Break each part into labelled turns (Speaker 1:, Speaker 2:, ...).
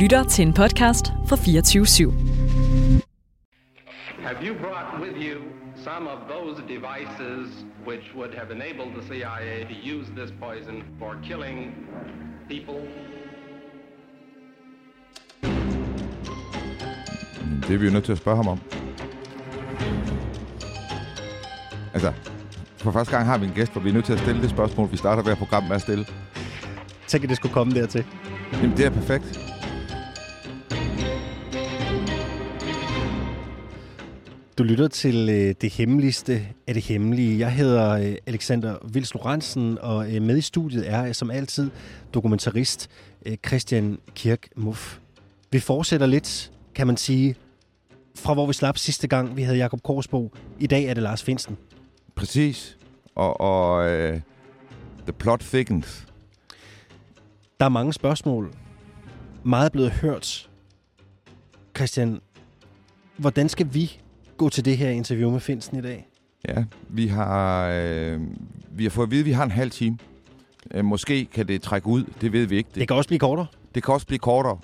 Speaker 1: lytter til en podcast fra 24 /7.
Speaker 2: Have you brought with you some of those devices which would have enabled the CIA to use this poison for killing people?
Speaker 3: Det er vi jo nødt til at spørge ham om. Altså, for første gang har vi en gæst, hvor vi er nødt til at stille det spørgsmål, vi starter hver program med at stille.
Speaker 4: Tænk, at det skulle komme dertil.
Speaker 3: Jamen, det er perfekt.
Speaker 4: Du lytter til øh, det hemmeligste af det hemmelige. Jeg hedder øh, Alexander Vils Lorentzen, og øh, med i studiet er øh, som altid dokumentarist øh, Christian Kirk Muff. Vi fortsætter lidt, kan man sige, fra hvor vi slap sidste gang, vi havde Jakob Korsbo. I dag er det Lars Finsten.
Speaker 3: Præcis. Og, og uh, the plot thickens.
Speaker 4: Der er mange spørgsmål. Meget er blevet hørt. Christian, hvordan skal vi gå til det her interview med Finsten i dag?
Speaker 3: Ja, vi har, øh, vi har fået at vide, at vi har en halv time. Øh, måske kan det trække ud, det ved vi ikke.
Speaker 4: Det kan også blive kortere.
Speaker 3: Det kan også blive kortere.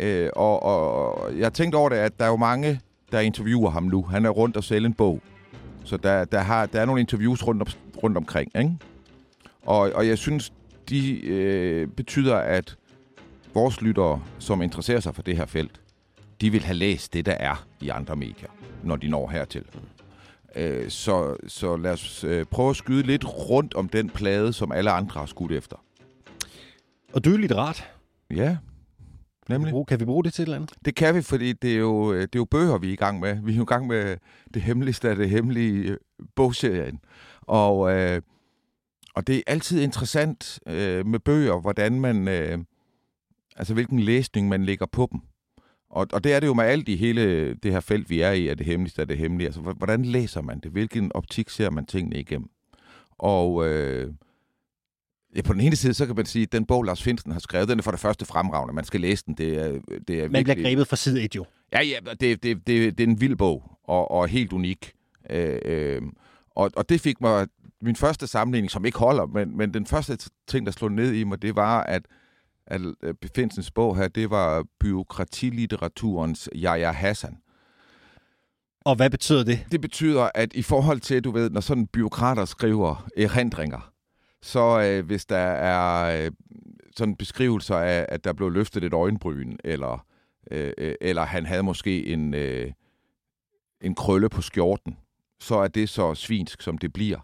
Speaker 3: Øh, og, og jeg har tænkt over det, at der er jo mange, der interviewer ham nu. Han er rundt og sælger en bog. Så der, der, har, der er nogle interviews rundt, om, rundt omkring. Ikke? Og, og jeg synes, de øh, betyder, at vores lyttere, som interesserer sig for det her felt, de vil have læst det, der er i andre medier, når de når hertil. Øh, så, så lad os øh, prøve at skyde lidt rundt om den plade, som alle andre har skudt efter.
Speaker 4: Og du er litterat.
Speaker 3: Ja, nemlig.
Speaker 4: Brug- Kan vi bruge det til et eller andet?
Speaker 3: Det kan vi, fordi det er, jo, øh, det er jo bøger, vi er i gang med. Vi er jo i gang med det hemmeligste af det hemmelige øh, bogserien. Og, øh, og det er altid interessant øh, med bøger, hvordan man, øh, altså hvilken læsning man lægger på dem. Og, og det er det jo med alt i hele det her felt, vi er i, af det hemmeligste af det hemmelige. Altså, hvordan læser man det? Hvilken optik ser man tingene igennem? Og øh, ja, på den ene side, så kan man sige, at den bog, Lars Finsen har skrevet, den er for det første fremragende. Man skal læse den. Det er, det er
Speaker 4: Man bliver
Speaker 3: virkelig-
Speaker 4: grebet fra side 1 jo.
Speaker 3: Ja, ja, det, det, det, det er en vild bog, og, og helt unik. Øh, øh, og, og det fik mig min første sammenligning, som ikke holder, men, men den første ting, der slog ned i mig, det var, at, at øh, Findsens bog her, det var byråkratilitteraturens Yahya Hassan.
Speaker 4: Og hvad betyder det?
Speaker 3: Det betyder, at i forhold til, du ved, når sådan byråkrater skriver erindringer, så øh, hvis der er øh, sådan beskrivelser af, at der blev løftet et øjenbryn, eller, øh, øh, eller han havde måske en, øh, en krølle på skjorten, så er det så svinsk, som det bliver.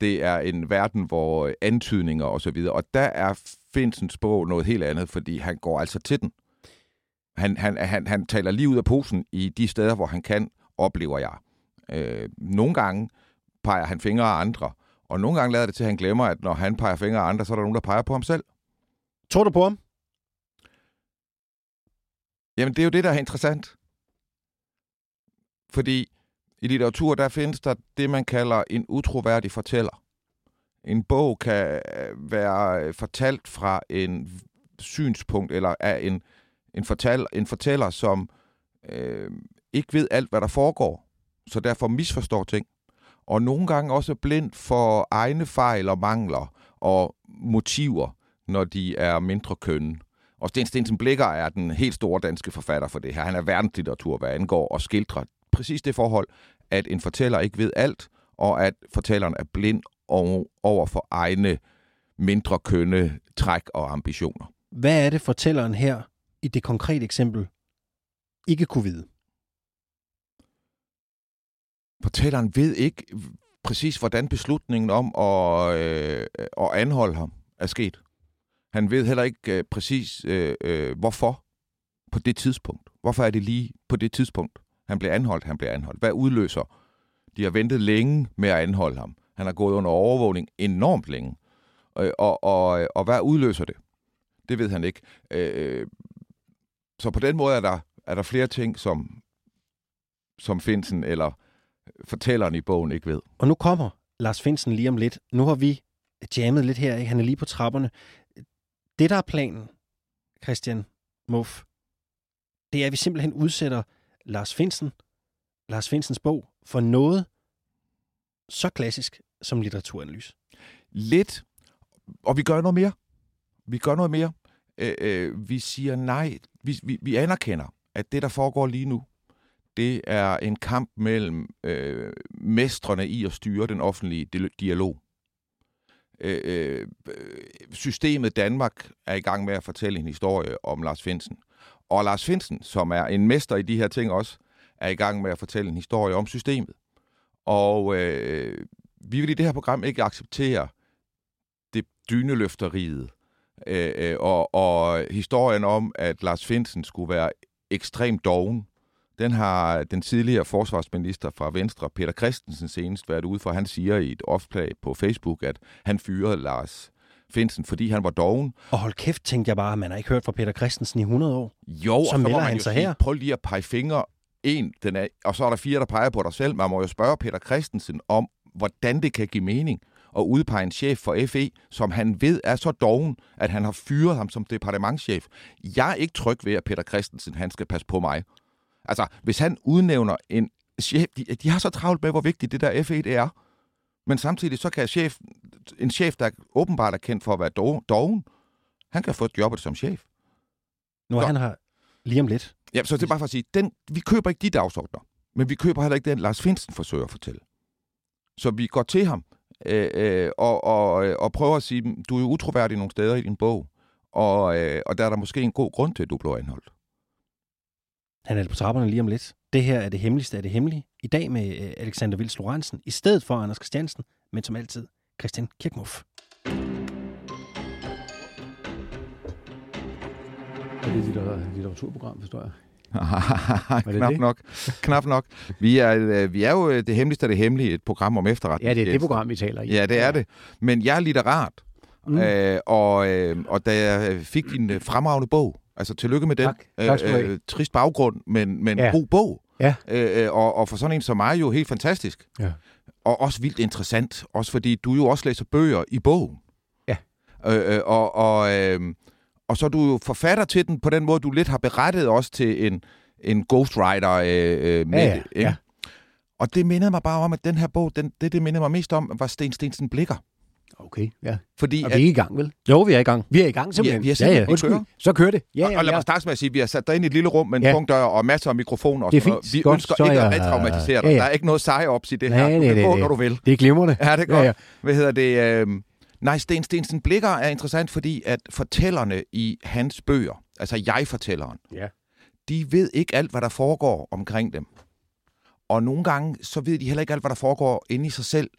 Speaker 3: Det er en verden, hvor øh, antydninger og så videre, og der er Findsens bog noget helt andet, fordi han går altså til den. Han, han, han, han taler lige ud af posen i de steder, hvor han kan, oplever jeg. Øh, nogle gange peger han fingre af andre, og nogle gange lader det til, at han glemmer, at når han peger fingre af andre, så er der nogen, der peger på ham selv.
Speaker 4: Tror du på ham?
Speaker 3: Jamen, det er jo det, der er interessant. Fordi i litteratur, der findes der det, man kalder en utroværdig fortæller. En bog kan øh, være øh, fortalt fra en synspunkt, eller af en, en, fortæller, en fortæller, som øh, ikke ved alt, hvad der foregår, så derfor misforstår ting. Og nogle gange også er blind for egne fejl og mangler og motiver, når de er mindre kønne. Og Sten Stensen Blikker er den helt store danske forfatter for det her. Han er verdenslitteratur, hvad angår og skildrer præcis det forhold, at en fortæller ikke ved alt, og at fortælleren er blind over for egne mindre kønne træk og ambitioner.
Speaker 4: Hvad er det, fortælleren her i det konkrete eksempel ikke kunne vide?
Speaker 3: Fortælleren ved ikke præcis, hvordan beslutningen om at, øh, at anholde ham er sket. Han ved heller ikke øh, præcis, øh, øh, hvorfor på det tidspunkt. Hvorfor er det lige på det tidspunkt, han bliver anholdt, han bliver anholdt? Hvad udløser? De har ventet længe med at anholde ham. Han har gået under overvågning enormt længe. Og, og, og, og hvad udløser det? Det ved han ikke. Øh, øh, så på den måde er der, er der flere ting, som, som Finsen eller fortælleren i bogen ikke ved.
Speaker 4: Og nu kommer Lars Finsen lige om lidt. Nu har vi jammet lidt her, ikke? Han er lige på trapperne. Det, der er planen, Christian Muff, det er, at vi simpelthen udsætter Lars Finsen, Lars Finsens bog, for noget så klassisk som litteraturanalyse.
Speaker 3: Lidt, og vi gør noget mere. Vi gør noget mere. Øh, øh, vi siger nej vi, vi, vi anerkender, at det, der foregår lige nu, det er en kamp mellem øh, mestrene i at styre den offentlige dialog. Øh, systemet Danmark er i gang med at fortælle en historie om Lars Finsen. Og Lars Finsen, som er en mester i de her ting også, er i gang med at fortælle en historie om systemet. Og øh, vi vil i det her program ikke acceptere det dyneløfteriet øh, øh, og, og historien om, at Lars Finsen skulle være ekstremt doven. Den har den tidligere forsvarsminister fra Venstre, Peter Christensen, senest været ude for. Han siger i et offplag på Facebook, at han fyrede Lars Finsen, fordi han var doven.
Speaker 4: Og hold kæft, tænkte jeg bare, man har ikke hørt fra Peter Christensen i 100 år.
Speaker 3: Jo, så og så må man jo sige, her. prøv lige at pege fingre en, den er, og så er der fire, der peger på dig selv. Man må jo spørge Peter Christensen om, hvordan det kan give mening at udpege en chef for FE, som han ved er så doven, at han har fyret ham som departementschef. Jeg er ikke tryg ved, at Peter Christensen han skal passe på mig. Altså, hvis han udnævner en chef, de, de har så travlt med, hvor vigtigt det der F1 er, men samtidig så kan chef, en chef, der åbenbart er kendt for at være doven, han kan få et job som chef.
Speaker 4: Nu er han har lige om lidt.
Speaker 3: Ja, så det er bare for at sige, den, vi køber ikke de dagsordner, men vi køber heller ikke den, Lars Finsen forsøger at fortælle. Så vi går til ham øh, øh, og, og, og prøver at sige, du er jo utroværdig nogle steder i din bog, og, øh, og der er der måske en god grund til, at du bliver anholdt.
Speaker 4: Han er på trapperne lige om lidt. Det her er det hemmeligste af det hemmelige. I dag med øh, Alexander Vils Lorentzen, i stedet for Anders Christiansen, men som altid Christian Kirkmuff.
Speaker 5: Er det et litteraturprogram, forstår jeg?
Speaker 3: knap det? nok. Knap nok. Vi er, øh, vi er jo øh, det hemmeligste af det hemmelige, et program om efterretning.
Speaker 5: Ja, det er det program, vi taler i.
Speaker 3: Ja, det er det. Men jeg er litterat. Mm. Øh, og, øh, og da jeg fik din øh, fremragende bog, altså tillykke med den. Tak.
Speaker 5: tak skal øh,
Speaker 3: trist baggrund, men, men ja. god bog.
Speaker 5: Ja.
Speaker 3: Øh, og, og for sådan en som mig jo helt fantastisk.
Speaker 5: Ja.
Speaker 3: Og også vildt interessant, også fordi du jo også læser bøger i bogen.
Speaker 5: Ja.
Speaker 3: Øh, og, og, øh, og så er du jo forfatter til den på den måde, du lidt har berettet også til en, en ghostwriter øh, øh, med
Speaker 5: ja, ja, ja.
Speaker 3: Og det mindede mig bare om, at den her bog, den, det, det mindede mig mest om, var Sten Stensen Blikker.
Speaker 5: Okay, ja.
Speaker 3: Fordi,
Speaker 5: og vi er i gang, vel?
Speaker 4: Jo, vi er i gang.
Speaker 5: Vi er i gang simpelthen.
Speaker 3: Ja, vi er simpelthen
Speaker 5: ja, ja. Kører. Så kører det.
Speaker 3: Ja, ja, og lad mig starte med at sige, at vi har sat dig ind i et lille rum med en ja. punktdør og masser af mikrofoner.
Speaker 5: Det er fint.
Speaker 3: Vi
Speaker 5: Godt,
Speaker 3: ønsker ikke jeg... at retraumatisere dig. Ja, ja. Der er ikke noget seje-ops i det
Speaker 5: nej,
Speaker 3: her. Du
Speaker 5: nej,
Speaker 3: kan
Speaker 5: gå,
Speaker 3: når du vil.
Speaker 5: Det er glimrende.
Speaker 3: Ja, det er godt. Ja, ja. Hvad hedder det? Øh... Nej, Sten Stensen Blikker er interessant, fordi at fortællerne i hans bøger, altså jeg-fortælleren,
Speaker 5: ja.
Speaker 3: de ved ikke alt, hvad der foregår omkring dem. Og nogle gange, så ved de heller ikke alt, hvad der foregår inde i sig selv.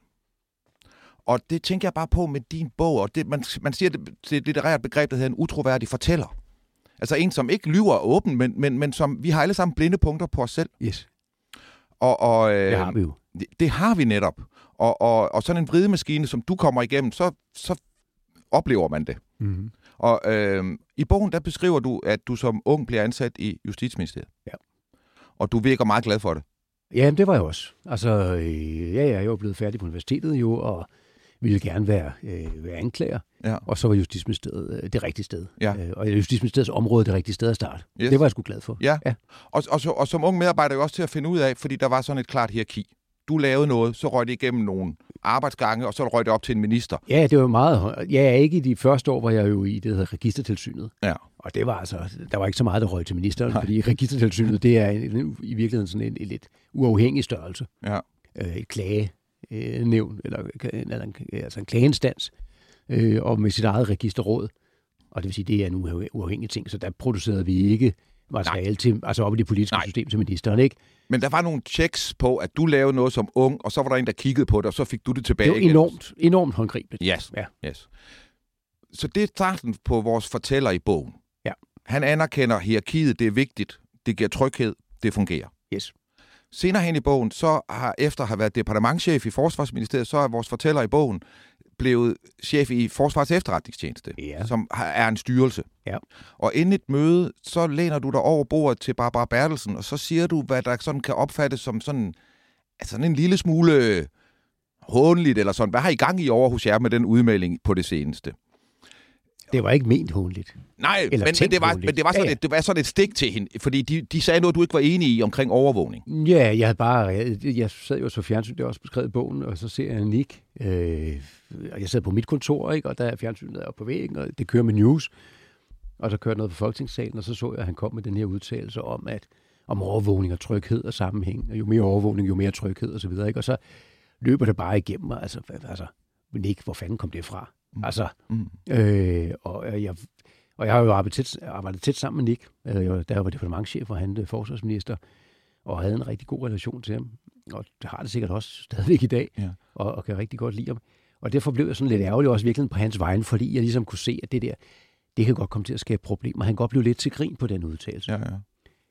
Speaker 3: Og det tænker jeg bare på med din bog, og det, man, man siger, det, det litterært begreb, der hedder en utroværdig fortæller. Altså en, som ikke lyver åben, men, men, men som vi har alle sammen blinde punkter på os selv.
Speaker 5: Yes.
Speaker 3: Og, og, øh,
Speaker 5: det har vi jo.
Speaker 3: Det, det har vi netop. Og, og, og sådan en vridemaskine, som du kommer igennem, så, så oplever man det.
Speaker 5: Mm-hmm.
Speaker 3: Og øh, i bogen, der beskriver du, at du som ung bliver ansat i Justitsministeriet.
Speaker 5: Ja.
Speaker 3: Og du virker meget glad for det.
Speaker 5: Ja, det var jeg også. Altså, øh, ja, jeg er jo blevet færdig på universitetet jo, og ville gerne være, øh, være anklager.
Speaker 3: Ja.
Speaker 5: Og så var Justitsministeriet øh, det rigtige sted.
Speaker 3: Ja.
Speaker 5: Øh, og Justitsministeriets område det rigtige sted at starte.
Speaker 3: Yes.
Speaker 5: Det var jeg sgu glad for.
Speaker 3: Ja, ja. Og, og, så, og som ung medarbejder jo også til at finde ud af, fordi der var sådan et klart hierarki. Du lavede noget, så røg det igennem nogle arbejdsgange, og så røg det op til en minister.
Speaker 5: Ja, det var meget Jeg er ikke i de første år, hvor jeg jo i det, der hedder registertilsynet.
Speaker 3: Ja.
Speaker 5: Og det var altså, der var ikke så meget, der røg til ministeren, Nej. fordi registertilsynet, det er en, i virkeligheden sådan en, en lidt uafhængig størrelse.
Speaker 3: Ja.
Speaker 5: Øh, et klagenævn, eller, eller en, altså en klageinstans, øh, og med sit eget registerråd. Og det vil sige, det er en uafhængig ting, så der producerede vi ikke materiale til, altså op i det politiske Nej. system til ministeren, ikke?
Speaker 3: Men der var nogle checks på, at du lavede noget som ung, og så var der en, der kiggede på det, og så fik du det tilbage
Speaker 5: Det var enormt, enormt håndgribeligt.
Speaker 3: Yes.
Speaker 5: Ja.
Speaker 3: yes. Så det er starten på vores fortæller i bogen.
Speaker 5: Ja.
Speaker 3: Han anerkender hierarkiet, det er vigtigt, det giver tryghed, det fungerer.
Speaker 5: Yes.
Speaker 3: Senere hen i bogen, så har efter at have været departementchef i Forsvarsministeriet, så er vores fortæller i bogen blevet chef i Forsvars efterretningstjeneste,
Speaker 5: ja.
Speaker 3: som er en styrelse.
Speaker 5: Ja.
Speaker 3: Og inden et møde, så læner du dig over bordet til Barbara Bertelsen, og så siger du, hvad der sådan kan opfattes som sådan, altså en lille smule hånligt, eller sådan. Hvad har I gang i over hos jer med den udmelding på det seneste?
Speaker 5: Det var ikke ment hånligt.
Speaker 3: Nej, men, men, det var, men det var, sådan ja, ja. Et, det var sådan et stik til hende, fordi de, de sagde noget, du ikke var enig i omkring overvågning.
Speaker 5: Ja, jeg havde bare, jeg, jeg sad jo så fjernsyn, det er også beskrevet i bogen, og så ser jeg Nick, øh, og jeg sad på mit kontor, ikke, og der er fjernsynet er på væggen, og det kører med news. og så kørte noget på Folketingssalen, og så så jeg, at han kom med den her udtalelse om, at om overvågning og tryghed og sammenhæng, og jo mere overvågning, jo mere tryghed osv., ikke? Og så løber det bare igennem mig, altså, altså Nick, hvor fanden kom det fra? Mm. Altså, mm. Øh, og jeg og jeg har jo arbejdet tæt, arbejdet tæt sammen med Nick, øh, jeg var departementchef, og han forsvarsminister, og havde en rigtig god relation til ham. Og det har det sikkert også stadigvæk i dag, ja. og, og kan rigtig godt lide ham. Og derfor blev jeg sådan lidt ærgerlig også virkelig på hans vegne, fordi jeg ligesom kunne se, at det der, det kan godt komme til at skabe problemer. Han kan godt blive lidt til grin på den udtalelse. Ja, ja.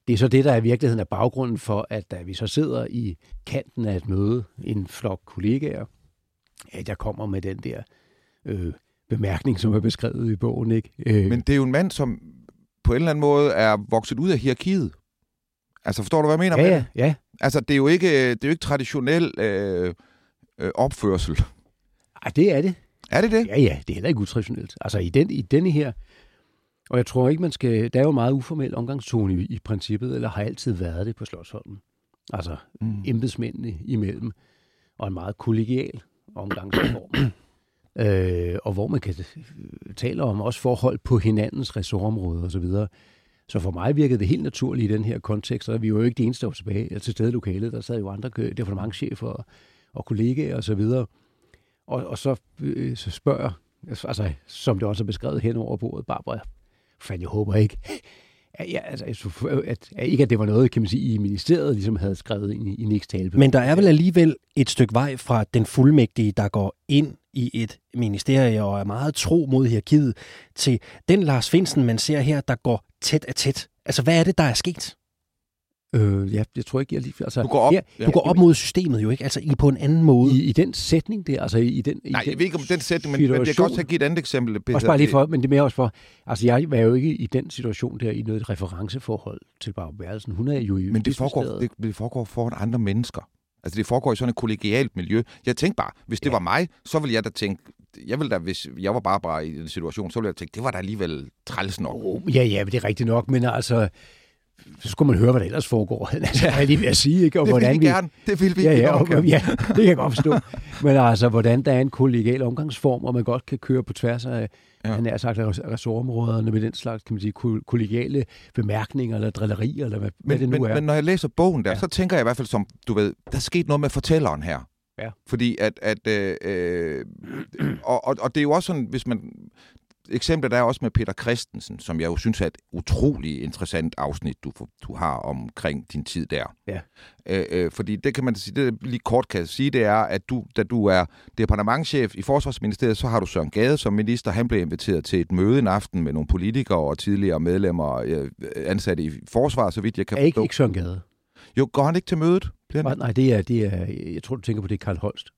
Speaker 5: Det er så det, der i virkeligheden er baggrunden for, at da vi så sidder i kanten af et møde, en flok kollegaer, at jeg kommer med den der øh, bemærkning, som er beskrevet i bogen. Ikke?
Speaker 3: Øh. Men det er jo en mand, som på en eller anden måde er vokset ud af hierarkiet. Altså, forstår du, hvad jeg mener
Speaker 5: ja,
Speaker 3: med
Speaker 5: det? Ja,
Speaker 3: Altså, det er jo ikke, det er jo ikke traditionel øh, øh, opførsel.
Speaker 5: Ej, det er det.
Speaker 3: Er det det?
Speaker 5: Ja, ja, det er heller ikke utraditionelt. Altså, i, den, i denne her, og jeg tror ikke, man skal, der er jo meget uformel omgangstone i, i princippet, eller har altid været det på Slottsholmen. Altså, mm. embedsmændene imellem, og en meget kollegial omgangsform. øh, og hvor man kan øh, tale om også forhold på hinandens ressortområde osv. Så, så for mig virkede det helt naturligt i den her kontekst, og vi var jo ikke de eneste, der var tilbage altså til stede i lokalet. Der sad jo andre departementchefer og, og kollegaer osv. Og, og, og så, øh, så spørger, altså, som det også er beskrevet hen over bordet, Barbara, fandt jeg håber ikke, Ja, altså, at, at, ikke at det var noget, kan man sige, i ministeriet ligesom havde skrevet ind i, i Nicks tale.
Speaker 4: Men der er vel alligevel et stykke vej fra den fuldmægtige, der går ind i et ministerie og er meget tro mod hierarkiet, til den Lars Finsen, man ser her, der går tæt af tæt. Altså, hvad er det, der er sket?
Speaker 5: Øh, ja, jeg tror ikke, jeg lige... Altså,
Speaker 3: du går op,
Speaker 4: ja,
Speaker 3: ja.
Speaker 4: du går op mod systemet jo, ikke? Altså i, på en anden måde.
Speaker 5: I, i den sætning der, altså i den...
Speaker 3: Nej, i den jeg ved ikke om den sætning,
Speaker 5: men,
Speaker 3: men jeg kan også give et andet eksempel.
Speaker 5: Peter. Også bare lige for, men det er mere også for... Altså jeg var jo ikke i den situation der i noget referenceforhold til Barbara Bertelsen. Hun er jo i
Speaker 3: Men det foregår, det, det foregår foran andre mennesker. Altså det foregår i sådan et kollegialt miljø. Jeg tænkte bare, hvis det ja. var mig, så ville jeg da tænke, jeg ville da, hvis jeg var bare bare i den situation, så ville jeg tænke, det var da alligevel træls nok.
Speaker 5: Oh, ja, ja, det er rigtigt nok, men altså, så skulle man høre, hvad der ellers foregår. altså, jeg lige ved at sige, ikke?
Speaker 3: Og det hvordan vil vi gerne. Det vil vi
Speaker 5: ja, ja, og, ja, det kan jeg godt forstå. Men altså, hvordan der er en kollegial omgangsform, og man godt kan køre på tværs af, ja. han er sagt, ressortområderne med den slags, kan man sige, kollegiale bemærkninger eller drillerier, eller hvad,
Speaker 3: men,
Speaker 5: hvad det nu
Speaker 3: men,
Speaker 5: er.
Speaker 3: Men når jeg læser bogen der, ja. så tænker jeg i hvert fald som, du ved, der er sket noget med fortælleren her.
Speaker 5: Ja.
Speaker 3: Fordi at, at øh, øh, og, og, og det er jo også sådan, hvis man, eksemplet er også med Peter Christensen, som jeg jo synes er et utrolig interessant afsnit, du, du har omkring din tid der.
Speaker 5: Ja.
Speaker 3: Øh, øh, fordi det kan man sige, det lige kort kan sige, det er, at du, da du er departementchef i Forsvarsministeriet, så har du Søren Gade som minister. Han blev inviteret til et møde en aften med nogle politikere og tidligere medlemmer øh, ansatte i forsvar, så vidt jeg kan
Speaker 5: forstå. Ikke, ikke Søren Gade.
Speaker 3: Jo, går han ikke til mødet?
Speaker 5: Nej, nej, det er, det er, jeg tror, du tænker på det, Karl Holst.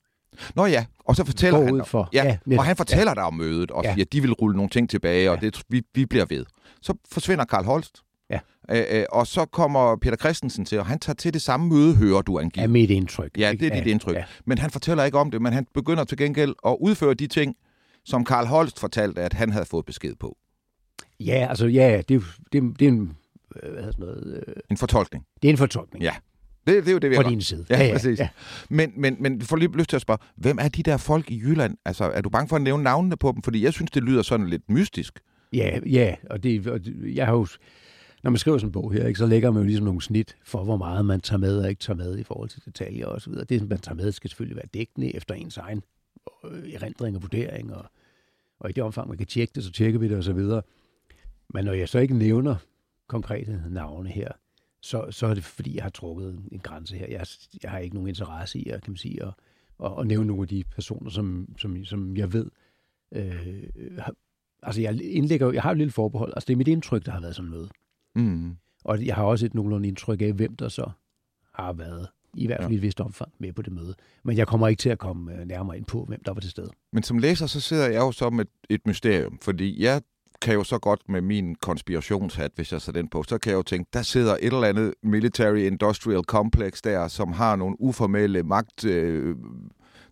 Speaker 3: Nå ja, og så fortæller han,
Speaker 5: for.
Speaker 3: Ja, ja, og han fortæller ja. dig om mødet, og ja. siger, at de vil rulle nogle ting tilbage, ja. og det, vi, vi bliver ved. Så forsvinder Karl Holst,
Speaker 5: ja.
Speaker 3: øh, og så kommer Peter Christensen til, og han tager til det samme møde, hører du angiveligt.
Speaker 5: Ja, mit indtryk.
Speaker 3: Ja, det er dit indtryk. Ja. Men han fortæller ikke om det, men han begynder til gengæld at udføre de ting, som Karl Holst fortalte, at han havde fået besked på.
Speaker 5: Ja, altså ja, det, det, det er en, øh, hvad sådan noget, øh...
Speaker 3: en fortolkning.
Speaker 5: Det er en fortolkning.
Speaker 3: Ja. Det, det er jo det, vi
Speaker 5: På din side.
Speaker 3: Ja, ja, præcis. Ja. Men, men, men får lige lyst til at spørge, hvem er de der folk i Jylland? Altså, er du bange for at nævne navnene på dem? Fordi jeg synes, det lyder sådan lidt mystisk.
Speaker 5: Ja, ja, og det, og jeg har jo, når man skriver sådan en bog her, ikke, så lægger man jo ligesom nogle snit for, hvor meget man tager med og ikke tager med i forhold til detaljer og så videre. Det, man tager med, skal selvfølgelig være dækkende efter ens egen øh, erindring og vurdering, og, og i det omfang, man kan tjekke det, så tjekker vi det og så videre. Men når jeg så ikke nævner konkrete navne her, så, så er det fordi, jeg har trukket en grænse her. Jeg, jeg har ikke nogen interesse i at, kan man sige, at, at, at nævne nogle af de personer, som, som, som jeg ved. Øh, har, altså, jeg indlægger, jeg har et lille forbehold. Altså, det er mit indtryk, der har været sådan noget.
Speaker 3: Mm.
Speaker 5: Og jeg har også et nogenlunde indtryk af, hvem der så har været i hvert fald ja. i et vist omfang med på det møde. Men jeg kommer ikke til at komme øh, nærmere ind på, hvem der var til stede.
Speaker 3: Men som læser, så sidder jeg jo som et, et mysterium, fordi jeg kan jo så godt med min konspirationshat, hvis jeg sætter den på, så kan jeg jo tænke, der sidder et eller andet military industrial complex der, som har nogle uformelle magt øh,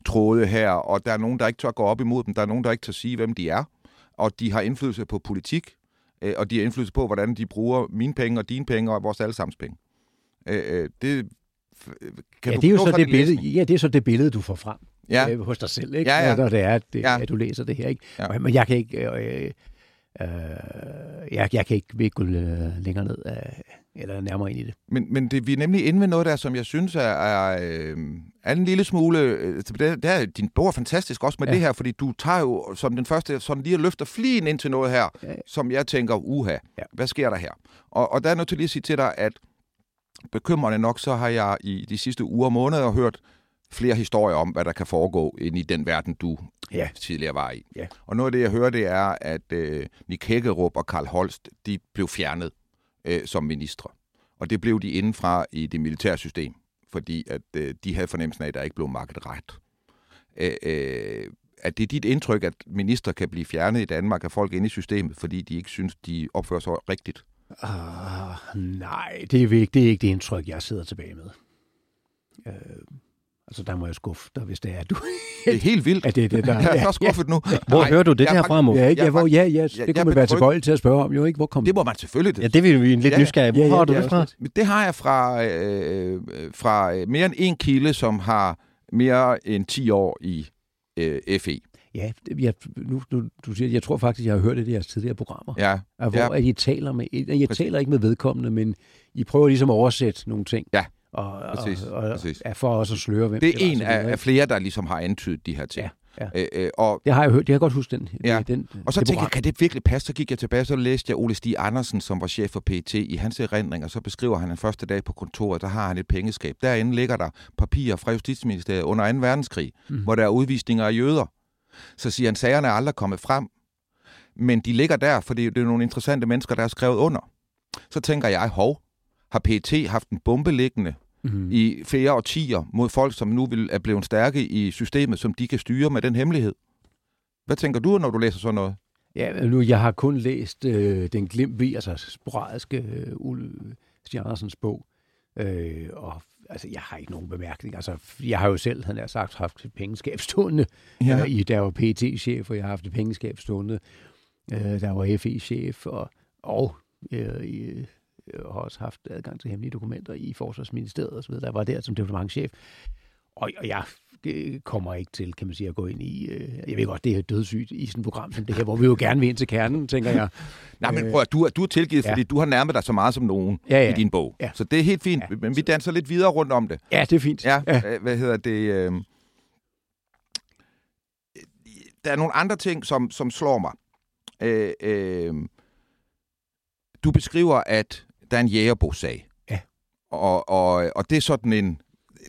Speaker 3: tråde her, og der er nogen, der ikke tør gå op imod dem, der er nogen, der ikke tør sige, hvem de er, og de har indflydelse på politik, øh, og de har indflydelse på, hvordan de bruger mine penge og dine penge og vores allesammens penge. Øh, øh, det
Speaker 5: kan ja, det er jo så det billede, ja, det er så det billede, du får frem
Speaker 3: ja.
Speaker 5: øh, hos dig selv, ikke?
Speaker 3: Ja, ja.
Speaker 5: når det er, det, ja. at du læser det her. Ikke? Ja. Men jeg kan ikke... Øh, Øh, jeg, jeg kan ikke, vil ikke gå øh, længere ned øh, eller nærmere ind i det.
Speaker 3: Men, men det, vi er nemlig inde ved noget der, som jeg synes er, er, øh, er en lille smule... Øh, det, det er, din bog er fantastisk også med
Speaker 5: Ja.
Speaker 3: det her, fordi du tager jo som den første sådan lige løfter flien ind til noget her,
Speaker 5: Ja,
Speaker 3: som jeg tænker, uha,
Speaker 5: Ja.
Speaker 3: hvad sker der her? Og, og der er nødt til lige at sige til dig, at bekymrende nok, så har jeg i de sidste uger og måneder hørt flere historier om, hvad der kan foregå inde i den verden, du
Speaker 5: Ja.
Speaker 3: tidligere var i.
Speaker 5: Ja.
Speaker 3: Og noget af det, jeg hører, det er, at øh, Nick Hækkerup og Karl Holst, de blev fjernet øh, som ministre. Og det blev de indenfra i det militære system, fordi at øh, de havde fornemmelsen af, at der ikke blev makket ret. Øh, øh, er det dit indtryk, at minister kan blive fjernet i Danmark af folk inde i systemet, fordi de ikke synes, de opfører sig rigtigt?
Speaker 5: Uh, nej, det er, ikke, det er ikke det indtryk, jeg sidder tilbage med. Uh, altså, der må jeg skuffe dig, hvis det er, du...
Speaker 3: Det er helt vildt.
Speaker 5: er det det, der...
Speaker 3: Jeg er så skuffet nu.
Speaker 4: Hvor
Speaker 3: Nej,
Speaker 4: hører du det
Speaker 3: jeg er
Speaker 4: her
Speaker 3: fakt-
Speaker 4: fra, Mo?
Speaker 5: Ja, ikke?
Speaker 3: Jeg
Speaker 5: Ja,
Speaker 3: er
Speaker 5: hvor, ja, ja,
Speaker 3: jeg-
Speaker 5: det
Speaker 3: jeg
Speaker 5: kunne
Speaker 3: er
Speaker 5: man være tilbøjelig til at spørge om, jo ikke? Hvor kom
Speaker 3: Det må man selvfølgelig.
Speaker 4: Ja, det vil vi en lidt
Speaker 3: Ja, ja.
Speaker 4: nysgerrige. Hvor
Speaker 5: Ja, ja,
Speaker 4: har du
Speaker 5: ja,
Speaker 4: det fra?
Speaker 3: Det har jeg fra, øh, fra øh, mere end en kilde, som har mere end 10 år i øh, FE.
Speaker 5: Ja, det- jeg, nu, nu, du siger, jeg tror faktisk, jeg har hørt det i jeres tidligere programmer.
Speaker 3: Ja,
Speaker 5: Ja, hvor
Speaker 3: ja.
Speaker 5: ja. at I taler med,
Speaker 3: Præcis.
Speaker 5: taler ikke med vedkommende, men I prøver ligesom at oversætte nogle ting.
Speaker 3: Ja,
Speaker 5: og, og,
Speaker 3: præcis,
Speaker 5: og,
Speaker 3: præcis.
Speaker 5: er for også at sløre, hvem
Speaker 3: det er
Speaker 5: var,
Speaker 3: en af, af flere, der ligesom har antydet de her ting.
Speaker 5: Ja,
Speaker 3: Øh, øh, og,
Speaker 5: Det har jeg hørt, det har jeg godt huske den.
Speaker 3: Ja.
Speaker 5: den
Speaker 3: og så
Speaker 5: det
Speaker 3: tænkte jeg, kan det virkelig passe? Så gik jeg tilbage, så læste jeg Ole Stig Andersen, som var chef for PET, i hans erindring, og så beskriver han den første dag på kontoret, der har han et pengeskab. Derinde ligger der papirer fra Justitsministeriet under 2. verdenskrig, mm. hvor der er udvisninger af jøder. Så siger han, sagerne er aldrig kommet frem, men de ligger der, fordi det er nogle interessante mennesker, der er skrevet under. Så tænker jeg, hov, har PET haft en bombe liggende
Speaker 5: Mhm.
Speaker 3: i flere årtier mod folk, som nu vil, er blevet stærke i systemet, som de kan styre med den hemmelighed. Hvad tænker du, når du læser sådan noget?
Speaker 5: Ja, nu, jeg har kun læst øh, den glimtvi, altså sporadiske øh, Ole Stig Andersens bog, øh, og altså, jeg har ikke nogen bemærkning. Altså, jeg har jo selv, han har sagt, haft et pengeskab stående,
Speaker 3: Ja.
Speaker 5: ja. øh, i, der var PT-chef, og jeg har haft et pengeskab stående, øh, der var FE-chef, og, og øh, i, jeg har også haft adgang til hemmelige dokumenter i Forsvarsministeriet og så videre. Der var der som departementchef. Og, og jeg øh, kommer ikke til, kan man sige, at gå ind i... Øh, jeg ved godt, det er dødssygt i sådan et program som det her, hvor vi jo gerne vil ind til kernen, tænker jeg.
Speaker 3: Nej, men
Speaker 5: Øh,
Speaker 3: prøv at du, du er tilgivet,
Speaker 5: ja.
Speaker 3: fordi du har nærmet dig så meget som nogen
Speaker 5: Ja, ja.
Speaker 3: i din bog.
Speaker 5: Ja.
Speaker 3: Så det er helt fint,
Speaker 5: Ja.
Speaker 3: men vi danser lidt videre rundt om det.
Speaker 5: Ja, det er fint.
Speaker 3: Ja,
Speaker 5: ja.
Speaker 3: ja. hvad hedder det? Øh... Der er nogle andre ting, som, som slår mig. Øh, øh... Du beskriver, at der er en jægerbosag.
Speaker 5: Ja.
Speaker 3: Og, og, og det er sådan en...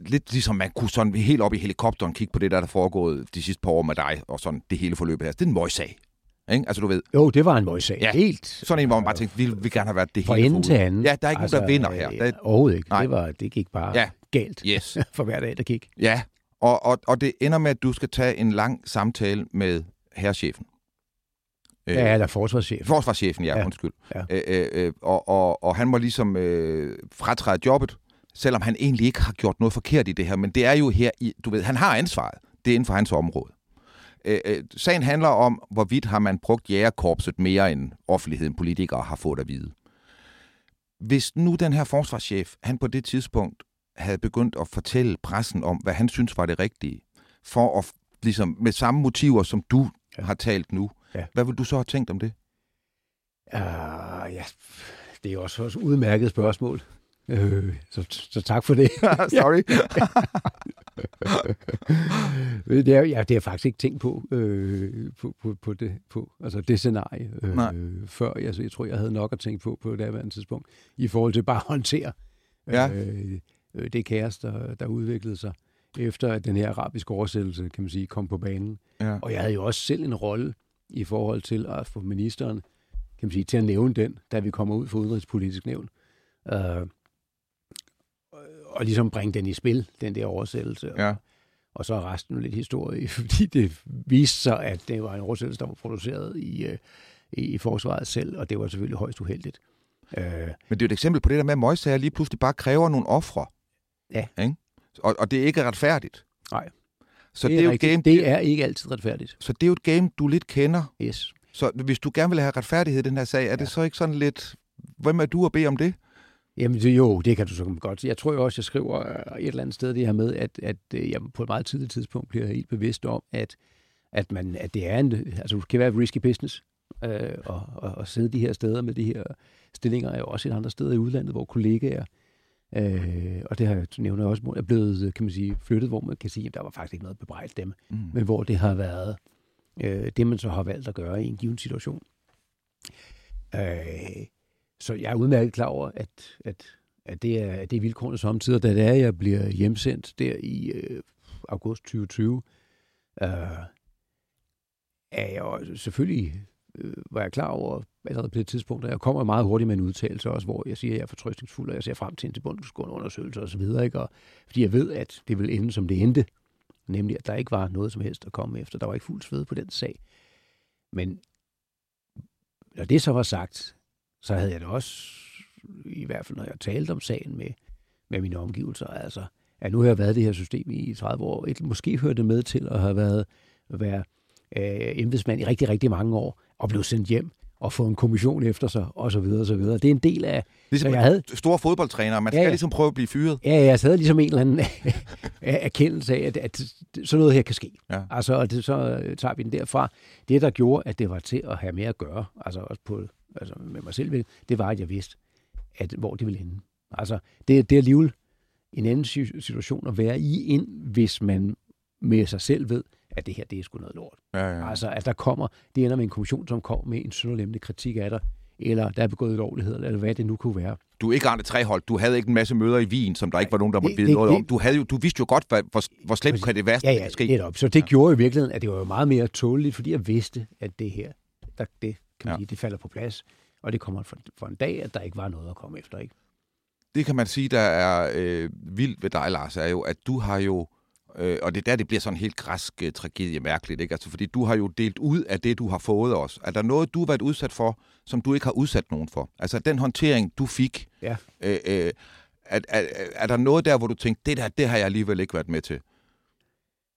Speaker 3: Lidt ligesom man kunne sådan helt op i helikopteren kigge på det, der er foregået de sidste par år med dig, og sådan det hele forløbet her. Det er en møgssag. Ikke? Altså du ved,
Speaker 5: Jo, det var en møgssag.
Speaker 3: Ja.
Speaker 5: Helt.
Speaker 3: sådan en, hvor man bare tænkte, vi vil gerne have været det
Speaker 5: Fra
Speaker 3: hele
Speaker 5: ende til anden.
Speaker 3: Ja, der er ikke altså, nogen, der vinder her.
Speaker 5: øh,
Speaker 3: Der,
Speaker 5: Overhovedet ikke.
Speaker 3: Nej.
Speaker 5: Det, var, det gik bare
Speaker 3: Ja.
Speaker 5: ja. galt
Speaker 3: yes.
Speaker 5: for hver dag, der gik.
Speaker 3: Ja, og, og, og det ender med, at du skal tage en lang samtale med herrechefen. Øh,
Speaker 5: Ja, eller forsvarschef.
Speaker 3: Forsvarschefen, ja, ja. Undskyld.
Speaker 5: Ja.
Speaker 3: Øh, øh, øh, og, og, og han må ligesom øh, fratræde jobbet, selvom han egentlig ikke har gjort noget forkert i det her. Men det er jo her, i, du ved, han har ansvaret. Det er inden for hans område. Øh, øh, sagen handler om, hvorvidt har man brugt jægerkorpset mere end offentligheden, politikere har fået at vide. Hvis nu den her forsvarschef, han på det tidspunkt havde begyndt at fortælle pressen om, hvad han synes var det rigtige, for at ligesom med samme motiver, som du. Ja. har talt nu,
Speaker 5: Ja.
Speaker 3: hvad vil du så have tænkt om det?
Speaker 5: Uh, ja, det er også et udmærket spørgsmål. Øh, så, så tak for det.
Speaker 3: Sorry.
Speaker 5: det, er, ja, det har jeg faktisk ikke tænkt på, øh, på, på, på, det, på altså det scenarie øh,
Speaker 3: Nej.
Speaker 5: før. Altså, jeg tror, jeg havde nok at tænke på på det daværende tidspunkt, i forhold til bare at håndtere
Speaker 3: Ja.
Speaker 5: øh, øh, det kaos, der, der udviklede sig efter at den her arabiske oversættelse, kan man sige, kom på banen.
Speaker 3: ja.
Speaker 5: Og jeg havde jo også selv en rolle i forhold til at få ministeren kan man sige, til at nævne den, da vi kommer ud for udenrigspolitisk nævn. Øh, og ligesom bringe den i spil, den der oversættelse.
Speaker 3: ja.
Speaker 5: Og så er resten lidt historie, fordi det viste sig, at det var en oversættelse, der var produceret i, øh, i, i forsvaret selv, og det var selvfølgelig højst uheldigt. Øh,
Speaker 3: Men det er et eksempel på det der med, at møgsager lige pludselig bare kræver nogle ofre.
Speaker 5: Ja.
Speaker 3: Ikke? Og, og det er ikke retfærdigt.
Speaker 5: Nej.
Speaker 3: Så
Speaker 5: det,
Speaker 3: det, er jo et game,
Speaker 5: det er ikke altid retfærdigt.
Speaker 3: så det er jo et game, du lidt kender.
Speaker 5: Yes.
Speaker 3: Så hvis du gerne vil have retfærdighed i den her sag, er ja. det så ikke sådan lidt... Hvem er du at bede om det?
Speaker 5: Jamen det, jo, det kan du så godt. Jeg tror jo også, jeg skriver øh, et eller andet sted det her med, at, at øh, jeg på et meget tidligt tidspunkt bliver helt bevidst om, at, at, man, at det er en, altså det kan være risky business. øh, og, og, og sidde de her steder med de her stillinger, er jo også et andet sted i udlandet, hvor kollegaer, øh, og det har jeg nævnt også, er blevet, kan man sige, flyttet, hvor man kan sige, at der var faktisk ikke noget bebrejdt dem, mm. men hvor det har været øh, det, man så har valgt at gøre i en given situation. Øh, så jeg er udmærket klar over, at, at, at det er, at det er vilkårene samtidig, da det er, jeg bliver hjemsendt der i øh, august 2020, øh, er jeg selvfølgelig øh, var jeg klar over allerede på det tidspunkt, og jeg kommer meget hurtigt med en udtalelse også, hvor jeg siger, at jeg er fortrøstningsfuld, og jeg ser frem til en tilbundsgående undersøgelse osv., ikke? Og, fordi jeg ved, at det vil ende, som det endte, nemlig at der ikke var noget som helst at komme efter. Der var ikke fuld sved på den sag. Men når det så var sagt, så havde jeg det også, i hvert fald når jeg talte om sagen med, med mine omgivelser, altså, at nu har jeg været i det her system i 30 år, et, måske hørte med til at have været, at være øh, embedsmand i rigtig, rigtig mange år, og blev sendt hjem og få en kommission efter sig, og så videre, og så videre. Det er en del af...
Speaker 3: Ligesom
Speaker 5: jeg havde...
Speaker 3: store fodboldtræner, man skal ja, ja. ligesom prøve at blive fyret.
Speaker 5: Ja, jeg havde ligesom en eller anden erkendelse af, at, at sådan noget her kan ske. Ja. Altså, og det, så tager vi den derfra. Det, der gjorde, at det var til at have mere at gøre, altså også på, altså med mig selv, det var, at jeg vidste, at, hvor det ville ende. Altså, det, det er alligevel en anden situation at være i, ind, hvis man med sig selv ved, at det her, det er sgu noget lort. Ja, ja. Altså, at der kommer, det ender med en kommission, som kommer med en sønderlemmende kritik af dig, eller der er begået ulovlighed, eller hvad det nu kunne være.
Speaker 3: Du er ikke Arne Trehold. Du havde ikke en masse møder i Wien, som der ikke var nogen, der måtte vide noget om. Du, havde jo, du vidste jo godt, hvad, hvor, hvor slemt kan det værste
Speaker 5: ja, ja,
Speaker 3: ske.
Speaker 5: Netop. Så det ja. gjorde i virkeligheden, at det var jo meget mere tåleligt, fordi jeg vidste, at det her, der, det, kan man ja. sige, det falder på plads. Og det kommer for, for en dag, at der ikke var noget at komme efter. Ikke?
Speaker 3: Det kan man sige, der er øh, vildt ved dig, Lars, er jo, at du har jo Øh, og det er der, det bliver sådan helt græsk uh, tragedie mærkeligt, ikke? Altså, fordi du har jo delt ud af det, du har fået os. Er der noget, du har været udsat for, som du ikke har udsat nogen for? Altså, den håndtering, du fik, ja. øh, øh, er, er, er der noget der, hvor du tænkte, det der, det har jeg alligevel ikke været med til?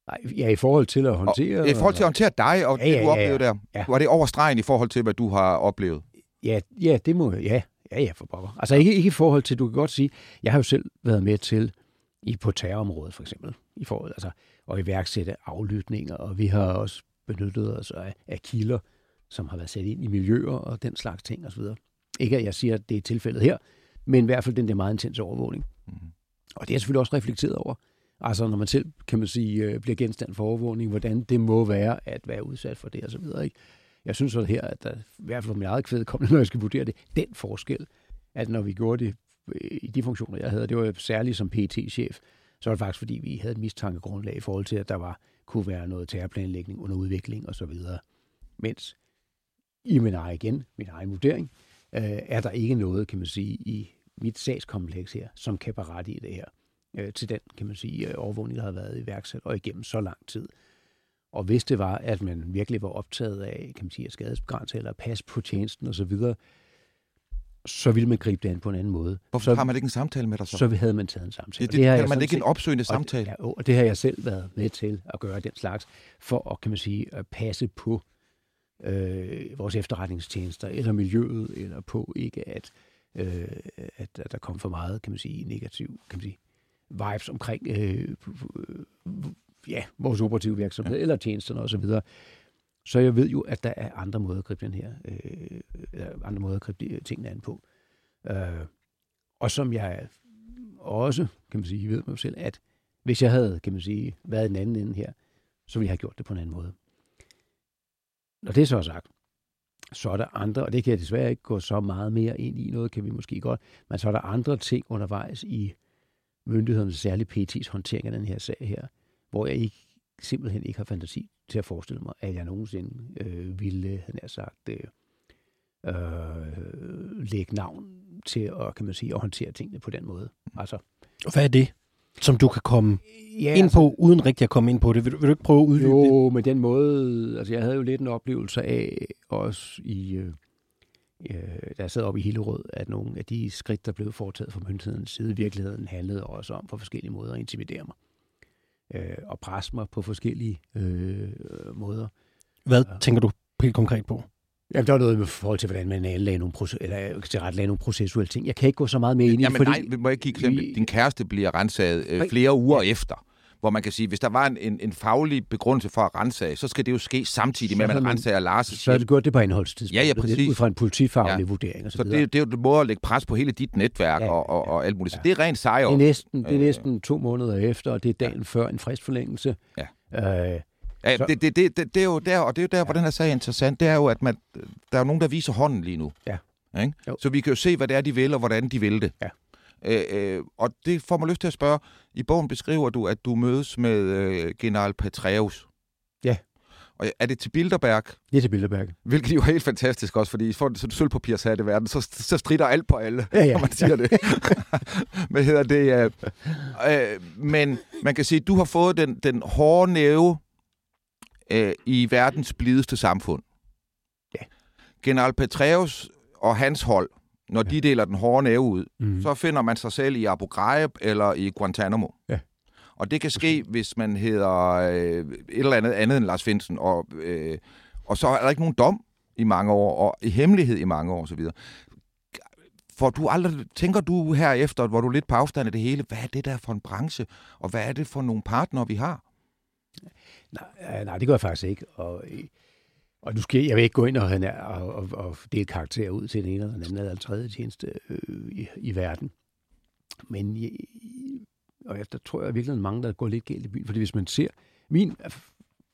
Speaker 5: Nej, ja, i forhold til at håndtere...
Speaker 3: Og, I forhold til at håndtere dig og ja, det, du ja, oplevede ja, der. Ja. Var det over stregen i forhold til, hvad du har oplevet?
Speaker 5: Ja, ja det må ja. Ja, ja, for pokker. Altså ikke, ikke i forhold til, du kan godt sige, jeg har jo selv været med til i på terrorområdet for eksempel, i forhold, altså, og iværksætte aflytninger, og vi har også benyttet os af, af kilder, som har været sat ind i miljøer og den slags ting osv. Ikke at jeg siger, at det er tilfældet her, men i hvert fald den der meget intense overvågning. Mm. Og det er selvfølgelig også reflekteret over. Altså når man selv, kan man sige, øh, bliver genstand for overvågning, hvordan det må være at være udsat for det og så videre. Ikke? Jeg synes også her, at der, i hvert fald for mit eget kvæde, når jeg skal vurdere det, den forskel, at når vi gjorde det Øh, i de funktioner, jeg havde, det var særligt som PT-chef, så var det faktisk, fordi vi havde et mistankegrundlag i forhold til, at der var, kunne være noget terrorplanlægning under udvikling osv. Mens i min egen igen, min egen vurdering, øh, er der ikke noget, kan man sige, i mit sagskompleks her, som kan i det her øh, til den, kan man sige, øh, overvågning, der har været iværksat og igennem så lang tid. Og hvis det var, at man virkelig var optaget af, kan man sige, at skadesbegrænse eller passe på tjenesten osv., så ville man gribe det an på en anden måde.
Speaker 3: Hvorfor
Speaker 5: så,
Speaker 3: har man ikke en samtale med dig så?
Speaker 5: Så havde man taget en samtale.
Speaker 3: Det, det, det har man ikke set, en opsøgende samtale?
Speaker 5: Og, og det har jeg selv været med til at gøre den slags, for at, kan man sige, at passe på øh, vores efterretningstjenester, eller miljøet, eller på ikke at, øh, at, at der kom for meget, kan man sige, negativ, kan man sige, vibes omkring øh, ja, vores operative virksomhed, ja. eller tjenesterne osv., så jeg ved jo, at der er andre måder at gribe den her, øh, andre måder at gribe øh, tingene an på. Øh, og som jeg også, kan man sige, ved mig selv, at hvis jeg havde, kan man sige, været en anden ende her, så ville jeg have gjort det på en anden måde. Når det så er sagt, så er der andre, og det kan jeg desværre ikke gå så meget mere ind i, noget kan vi måske godt, men så er der andre ting undervejs i myndighedernes, særligt PT's håndtering af den her sag her, hvor jeg ikke, simpelthen ikke har fantasi til at forestille mig, at jeg nogensinde øh, ville, han har sagt, øh, øh, lægge navn til at, kan man sige, at håndtere tingene på den måde. Altså,
Speaker 4: og hvad er det, som du kan komme ja, ind på, altså, uden rigtig at komme ind på det? Vil, vil du ikke prøve at uddybe
Speaker 5: jo,
Speaker 4: det?
Speaker 5: Jo, med den måde, altså jeg havde jo lidt en oplevelse af, også i, øh, øh, da jeg sad oppe i Hillerød, at nogle af de skridt, der blev foretaget fra myndighedens side, i virkeligheden handlede også om på forskellige måder at intimidere mig øh, og presse mig på forskellige øh, måder.
Speaker 4: Hvad ja. tænker du helt konkret på?
Speaker 5: Jamen, der er noget med forhold til, hvordan man anlagde nogle, proces- eller til ret nogle processuelle ting. Jeg kan ikke gå så meget med ind i
Speaker 3: det. Jamen, fordi... nej, må jeg give eksempel. Din kæreste bliver renset øh, flere uger ja. efter. Hvor man kan sige, hvis der var en, en, en faglig begrundelse for at rense så skal det jo ske samtidig med, at man
Speaker 5: man-
Speaker 3: renser Lars'
Speaker 5: Så er det gjort det på indholdstidspunktet.
Speaker 3: Ja, ja, præcis.
Speaker 5: Ud fra en politifaglig
Speaker 3: Ja.
Speaker 5: ja. vurdering og så,
Speaker 3: Så det, det er jo en måde at lægge pres på hele dit netværk
Speaker 5: Ja,
Speaker 3: og, og, og alt muligt. Så
Speaker 5: ja.
Speaker 3: det er rent sejr.
Speaker 5: Det er næsten, det er
Speaker 3: Øh.
Speaker 5: næsten to måneder efter, og det er dagen før en fristforlængelse.
Speaker 3: Ja.
Speaker 5: Øh,
Speaker 3: Ja, det, det, det, det, det er jo der, og det er jo der, hvor den her sag er interessant, det er jo, at man, der er nogen, der viser hånden lige nu.
Speaker 5: Ja.
Speaker 3: Ikke?
Speaker 5: Jo.
Speaker 3: Så vi kan jo se, hvad det er, de vil, og hvordan de vil det.
Speaker 5: Ja.
Speaker 3: Øh, øh, og det får mig lyst til at spørge, i bogen beskriver du, at du mødes med øh, general Petraeus.
Speaker 5: Ja.
Speaker 3: Og er det til Bilderberg,
Speaker 5: det er til Bilderberg.
Speaker 3: hvilket jo er helt fantastisk også, fordi for sådan sølvpapirshat i verden, så, så strider alt på alle,
Speaker 5: Ja, ja.
Speaker 3: når man siger det. Hvad hedder det? Øh, øh, men man kan sige, at du har fået den, den hårde næve øh, i verdens blideste samfund.
Speaker 5: Ja.
Speaker 3: General Petraeus og hans hold, når ja. de deler den hårde næve ud,
Speaker 5: Mm.
Speaker 3: så finder man sig selv i Abu Ghraib eller i Guantanamo.
Speaker 5: Ja.
Speaker 3: Og det kan ske, hvis man hedder øh, et eller andet andet end Lars Finsen, og, øh, og så er der ikke nogen dom i mange år, og i hemmelighed i mange år osv. For du aldrig, tænker du herefter, hvor du er lidt på afstand af det hele, hvad er det der for en branche, og hvad er det for nogle partnere, vi har?
Speaker 5: Nej, nej, det gør jeg faktisk ikke. Og, og nu skal jeg, jeg vil ikke gå ind og, han er- og, og, og dele karakterer ud til den ene eller den anden eller den tredje tjeneste øh, i, i verden. Men øh, jeg, og efter tror jeg virkelig, at mange, der går lidt galt i byen. Fordi hvis man ser min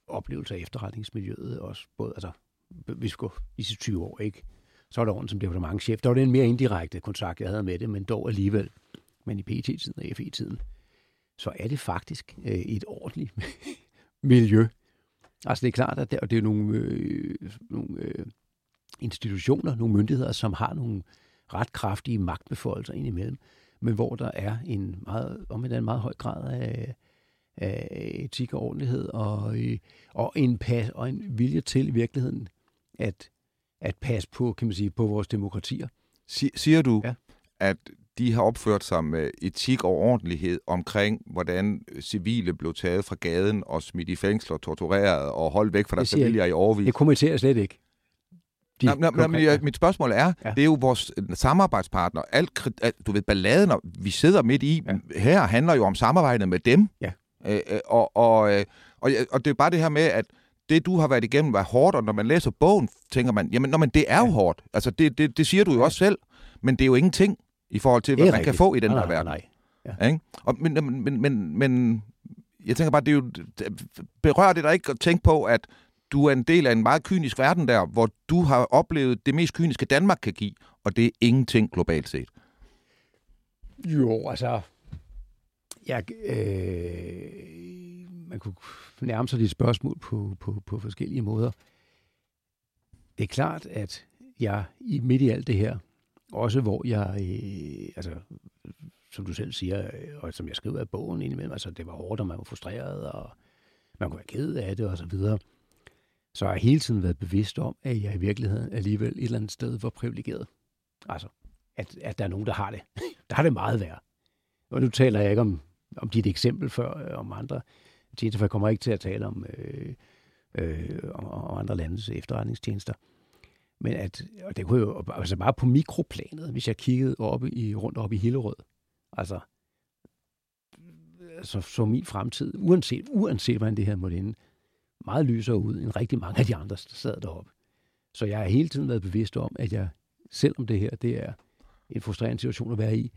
Speaker 5: oplevelse af efterretningsmiljøet, også både, altså, hvis vi går i 20 år, ikke? så var der rundt som departementchef. Der var det en mere indirekte kontakt, jeg havde med det, men dog alligevel. Men i PT-tiden og FE-tiden, så er det faktisk øh, et ordentligt miljø. Altså det er klart, at det, og det er nogle, øh, nogle øh, institutioner, nogle myndigheder, som har nogle ret kraftige magtbefoldelser indimellem, men hvor der er en meget, om en meget høj grad af, af etik og ordentlighed, og, øh, og, en pas, og en vilje til i virkeligheden at, at passe på, kan man sige, på vores demokratier.
Speaker 3: Si- siger du. Ja. at de har opført sig med etik og ordentlighed omkring, hvordan civile blev taget fra gaden og smidt i fængsler, tortureret og holdt væk fra deres familier i overvis?
Speaker 5: Det kommenterer slet ikke. De
Speaker 3: Nå, nå, nå, men jeg, mit spørgsmål er, ja. Det er jo vores øh, samarbejdspartner. Alt, du ved, balladen, vi sidder midt i, ja. Her handler jo om samarbejdet med dem.
Speaker 5: Ja.
Speaker 3: Øh, øh, og, og, øh, og, og det er bare det her med, at det, du har været igennem, var hårdt, og når man læser bogen, tænker man, jamen, nå, men det er jo
Speaker 5: Ja.
Speaker 3: hårdt. Altså, det, det, det siger du jo
Speaker 5: Ja.
Speaker 3: også selv, men det er jo ingenting i forhold til, hvad man kan
Speaker 5: rigtigt.
Speaker 3: få i den
Speaker 5: nej,
Speaker 3: her
Speaker 5: nej,
Speaker 3: verden.
Speaker 5: Nej,
Speaker 3: Ikke? Og, men, men, men, men, men jeg tænker bare, det er jo, berører det dig ikke at tænke på, at du er en del af en meget kynisk verden der, hvor du har oplevet det mest kyniske, Danmark kan give, og det er ingenting globalt set.
Speaker 5: Jo, altså... Jeg, øh, man kunne nærme sig dit spørgsmål på, på, på forskellige måder. Det er klart, at jeg i midt i alt det her, også hvor jeg, øh, altså, som du selv siger, øh, og som jeg skriver i bogen indimellem, altså det var hårdt, og man var frustreret, og man kunne være ked af det, og så videre. Så har hele tiden været bevidst om, at jeg i virkeligheden alligevel et eller andet sted var privilegeret. Altså, at, at der er nogen, der har det. der har det meget værre. Og nu taler jeg ikke om, om dit eksempel før, øh, om andre tjenester, for jeg kommer ikke til at tale om, øh, øh, om, om andre landes efterretningstjenester. Men at, og det kunne jo, altså bare på mikroplanet, hvis jeg kiggede op i, rundt op i Hillerød, altså, så, så min fremtid, uanset, uanset hvordan det her måtte ende, meget lysere ud end rigtig mange af de andre, der sad deroppe. Så jeg har hele tiden været bevidst om, at jeg, selvom det her det er en frustrerende situation at være i,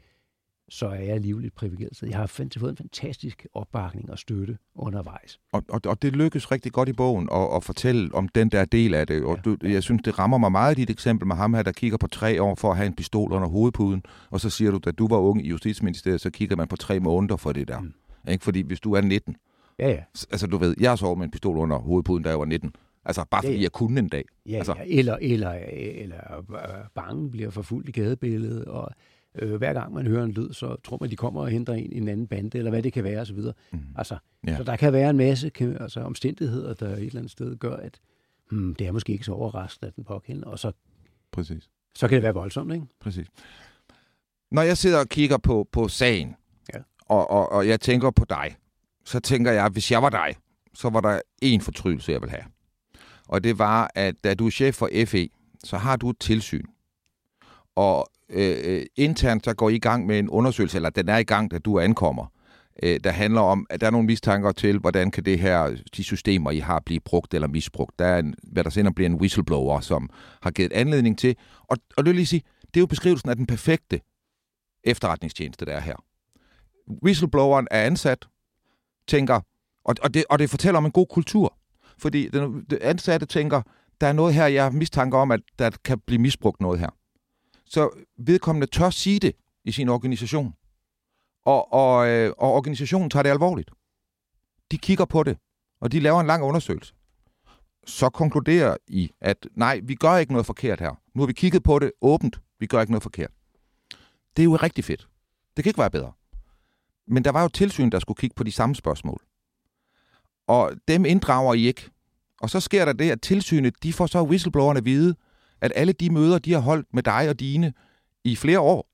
Speaker 5: så er jeg livligt privilegeret. Så jeg har fået en fantastisk opbakning og støtte undervejs.
Speaker 3: Og, og, og det lykkes rigtig godt i bogen at, at fortælle om den der del af det. Og du, jeg synes, det rammer mig meget dit eksempel med ham her, der kigger på tre år for at have en pistol under hovedpuden. Og så siger du, da du var ung i Justitsministeriet, så kigger man på tre måneder for det der. Mm. Ikke? Fordi hvis du er 19,
Speaker 5: Ja, ja.
Speaker 3: altså du ved, jeg sovet med en pistol under hovedpuden, da jeg var 19. Altså bare fordi
Speaker 5: Ja, ja.
Speaker 3: jeg kunne en dag.
Speaker 5: Ja,
Speaker 3: Altså-
Speaker 5: ja. Eller, eller, eller øh, bange bliver forfulgt i gadebilledet, og øh, hver gang man hører en lyd, så tror man, de kommer og henter en, en anden bande, eller hvad det kan være, osv. Mm. Altså,
Speaker 3: Ja.
Speaker 5: Så der kan være en masse kan, altså, omstændigheder, der et eller andet sted gør, at hmm, det er måske ikke så overraskende, at den pågældende, og så,
Speaker 3: Præcis.
Speaker 5: så kan det være voldsomt, ikke?
Speaker 3: Præcis. Når jeg sidder og kigger på, på sagen,
Speaker 5: Ja.
Speaker 3: og, og, og jeg tænker på dig, så tænker jeg, at hvis jeg var dig, så var der én fortrydelse, jeg vil have. Og det var, at da du er chef for FE, så har du et tilsyn. Og Øh, øh, internt så går I i gang med en undersøgelse, eller den er i gang, da du ankommer, øh, der handler om, at der er nogle mistanker til, hvordan kan det her, de systemer, I har, blive brugt eller misbrugt. Der er en, hvad der senere bliver en whistleblower, som har givet anledning til. Og, og det vil lige sige, det er jo beskrivelsen af den perfekte efterretningstjeneste, der er her. Whistlebloweren er ansat, tænker, og, og, det, og det fortæller om en god kultur. Fordi den, den ansatte tænker, der er noget her, jeg har mistanke om, at der kan blive misbrugt noget her. Så vedkommende tør sige det i sin organisation. Og, og, øh, og organisationen tager det alvorligt. De kigger på det, og de laver en lang undersøgelse. Så konkluderer I, at nej, vi gør ikke noget forkert her. Nu har vi kigget på det åbent. Vi gør ikke noget forkert. Det er jo rigtig fedt. Det kan ikke være bedre. Men der var jo tilsyn, der skulle kigge på de samme spørgsmål. Og dem inddrager I ikke. Og så sker der det, at tilsynet, de får så whistleblowerne at vide, at alle de møder, de har holdt med dig og dine i flere år,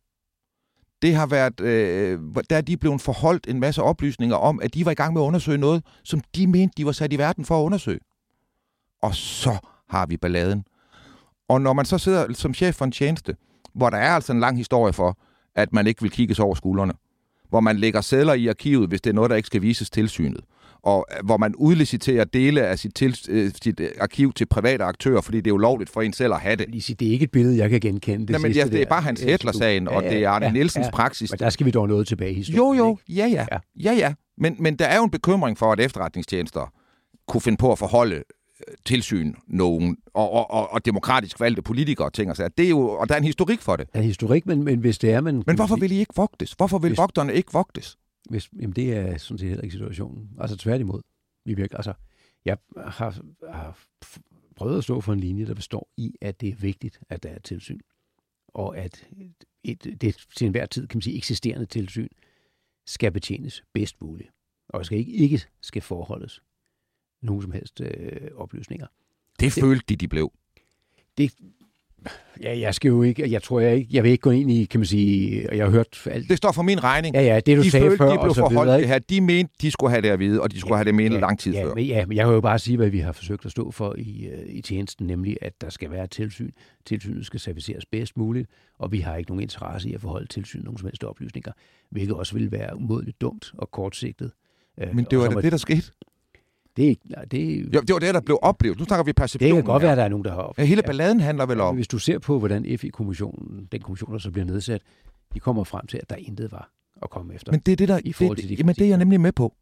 Speaker 3: det har været, øh, der er de blevet forholdt en masse oplysninger om, at de var i gang med at undersøge noget, som de mente, de var sat i verden for at undersøge. Og så har vi balladen. Og når man så sidder som chef for en tjeneste, hvor der er altså en lang historie for, at man ikke vil kigges over skuldrene, hvor man lægger sædler i arkivet, hvis det er noget, der ikke skal vises tilsynet, og øh, hvor man udliciterer dele af sit, til, øh, sit øh, arkiv til private aktører, fordi det er ulovligt for en selv at have det.
Speaker 5: Lige sige, det er ikke et billede, jeg kan genkende. Det,
Speaker 3: Nej, men ja, det er bare Hans Hætler-sagen, og det er Arne ja, Nielsens ja, praksis.
Speaker 5: Men der skal vi dog noget tilbage i historien.
Speaker 3: Jo, jo, ja, ja. ja. ja, ja. Men, men der er jo en bekymring for, at efterretningstjenester kunne finde på at forholde tilsyn nogen, og, og, og, og demokratisk valgte politikere og ting og sager. Det er jo, og der er en historik for det.
Speaker 5: Der er en historik, men, men hvis det er... Man,
Speaker 3: men hvorfor vil I ikke vogtes? Hvorfor vil hvis, vogterne ikke vogtes?
Speaker 5: Hvis, jamen det er sådan set heller ikke situationen. Altså tværtimod. Vi virker, altså, jeg har, har prøvet at stå for en linje, der består i, at det er vigtigt, at der er tilsyn. Og at et, det til enhver tid, kan man sige, eksisterende tilsyn skal betjenes bedst muligt. Og skal ikke, ikke skal forholdes nogen som helst øh, oplysninger.
Speaker 3: Det, det følte de, de blev.
Speaker 5: Det, Ja, jeg skal jo ikke, jeg tror jeg ikke, jeg vil ikke gå ind i, kan man sige, og jeg har hørt alt.
Speaker 3: Det står for min regning.
Speaker 5: Ja, ja, det du
Speaker 3: de
Speaker 5: sagde
Speaker 3: følte,
Speaker 5: før.
Speaker 3: De blev forholdt det her. De mente, de skulle have det at vide, og de skulle ja, have det med ja, lang tid
Speaker 5: ja,
Speaker 3: før.
Speaker 5: Men, ja, men jeg kan jo bare sige, hvad vi har forsøgt at stå for i, uh, i tjenesten, nemlig at der skal være tilsyn. Tilsynet skal serviceres bedst muligt, og vi har ikke nogen interesse i at forholde tilsyn nogen som helst oplysninger, hvilket også vil være umådeligt dumt og kortsigtet.
Speaker 3: Uh, men det var det, det, der skete.
Speaker 5: Det, er ikke, nej, det,
Speaker 3: jo, det var det, der blev oplevet. Nu snakker vi perception.
Speaker 5: Det kan godt være, at der er nogen, der har oplevet.
Speaker 3: Ja, hele balladen handler vel om.
Speaker 5: Hvis du ser på, hvordan FI-kommissionen, den kommission, der så bliver nedsat, de kommer frem til, at der intet var at komme efter.
Speaker 3: Men det er det, der, i forhold det, til de jamen, det er jeg nemlig med på.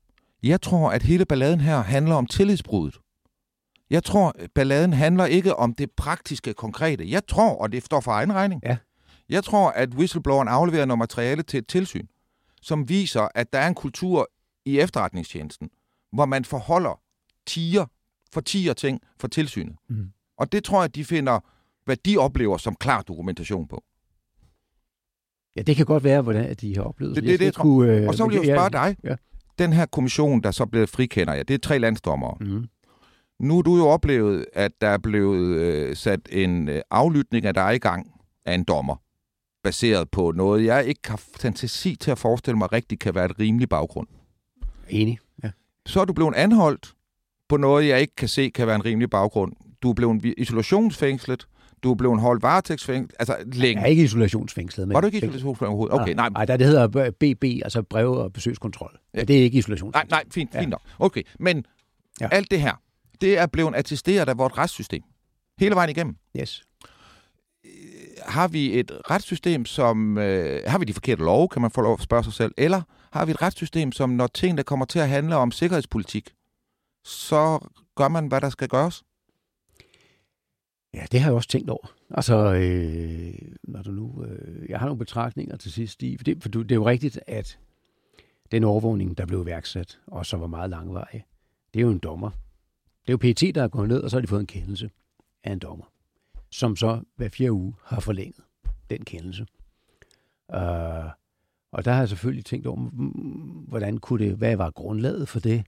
Speaker 3: Jeg tror, at hele balladen her handler om tillidsbruddet. Jeg tror, balladen handler ikke om det praktiske, konkrete. Jeg tror, og det står for egen regning,
Speaker 5: ja.
Speaker 3: jeg tror, at whistlebloweren afleverer noget materiale til et tilsyn, som viser, at der er en kultur i efterretningstjenesten, hvor man forholder tiger, for tiger ting for tilsynet. Mm. Og det tror jeg, de finder, hvad de oplever som klar dokumentation på.
Speaker 5: Ja, det kan godt være, hvordan de har oplevet
Speaker 3: det. Det, det, det kunne, øh, og så vil jeg jo spørge dig. Ja. Den her kommission, der så blev frikender, ja, det er tre landsdommere. Mm. Nu har du jo oplevet, at der er blevet øh, sat en øh, aflytning af dig i gang af en dommer, baseret på noget, jeg ikke har fantasi til at forestille mig rigtig kan være et rimeligt baggrund.
Speaker 5: Enig.
Speaker 3: Så er du blevet anholdt på noget, jeg ikke kan se kan være en rimelig baggrund. Du er blevet isolationsfængslet, du er blevet holdt varetægtsfængslet, altså længe.
Speaker 5: Jeg er ikke isolationsfængslet. Men
Speaker 3: Var du ikke isolationsfængslet overhovedet? Okay, nej.
Speaker 5: Nej, det hedder BB, altså brev- og besøgskontrol. Ja. Det er ikke isolationsfængslet.
Speaker 3: Nej, nej, fint, fint ja. nok. Okay, men ja. alt det her, det er blevet attesteret af vores retssystem. Hele vejen igennem.
Speaker 5: Yes.
Speaker 3: Har vi et retssystem, som... Øh, har vi de forkerte love, kan man få lov at spørge sig selv? Eller har vi et retssystem, som når ting, der kommer til at handle om sikkerhedspolitik, så gør man, hvad der skal gøres?
Speaker 5: Ja, det har jeg også tænkt over. Altså, øh, når du nu... Øh, jeg har nogle betragtninger til sidst i... For det, for det er jo rigtigt, at den overvågning, der blev iværksat, og så var meget langvarig, det er jo en dommer. Det er jo PET, der er gået ned, og så har de fået en kendelse af en dommer, som så hver fjerde uge har forlænget den kendelse. Øh, og der har jeg selvfølgelig tænkt over, hvordan kunne det, hvad var grundlaget for det?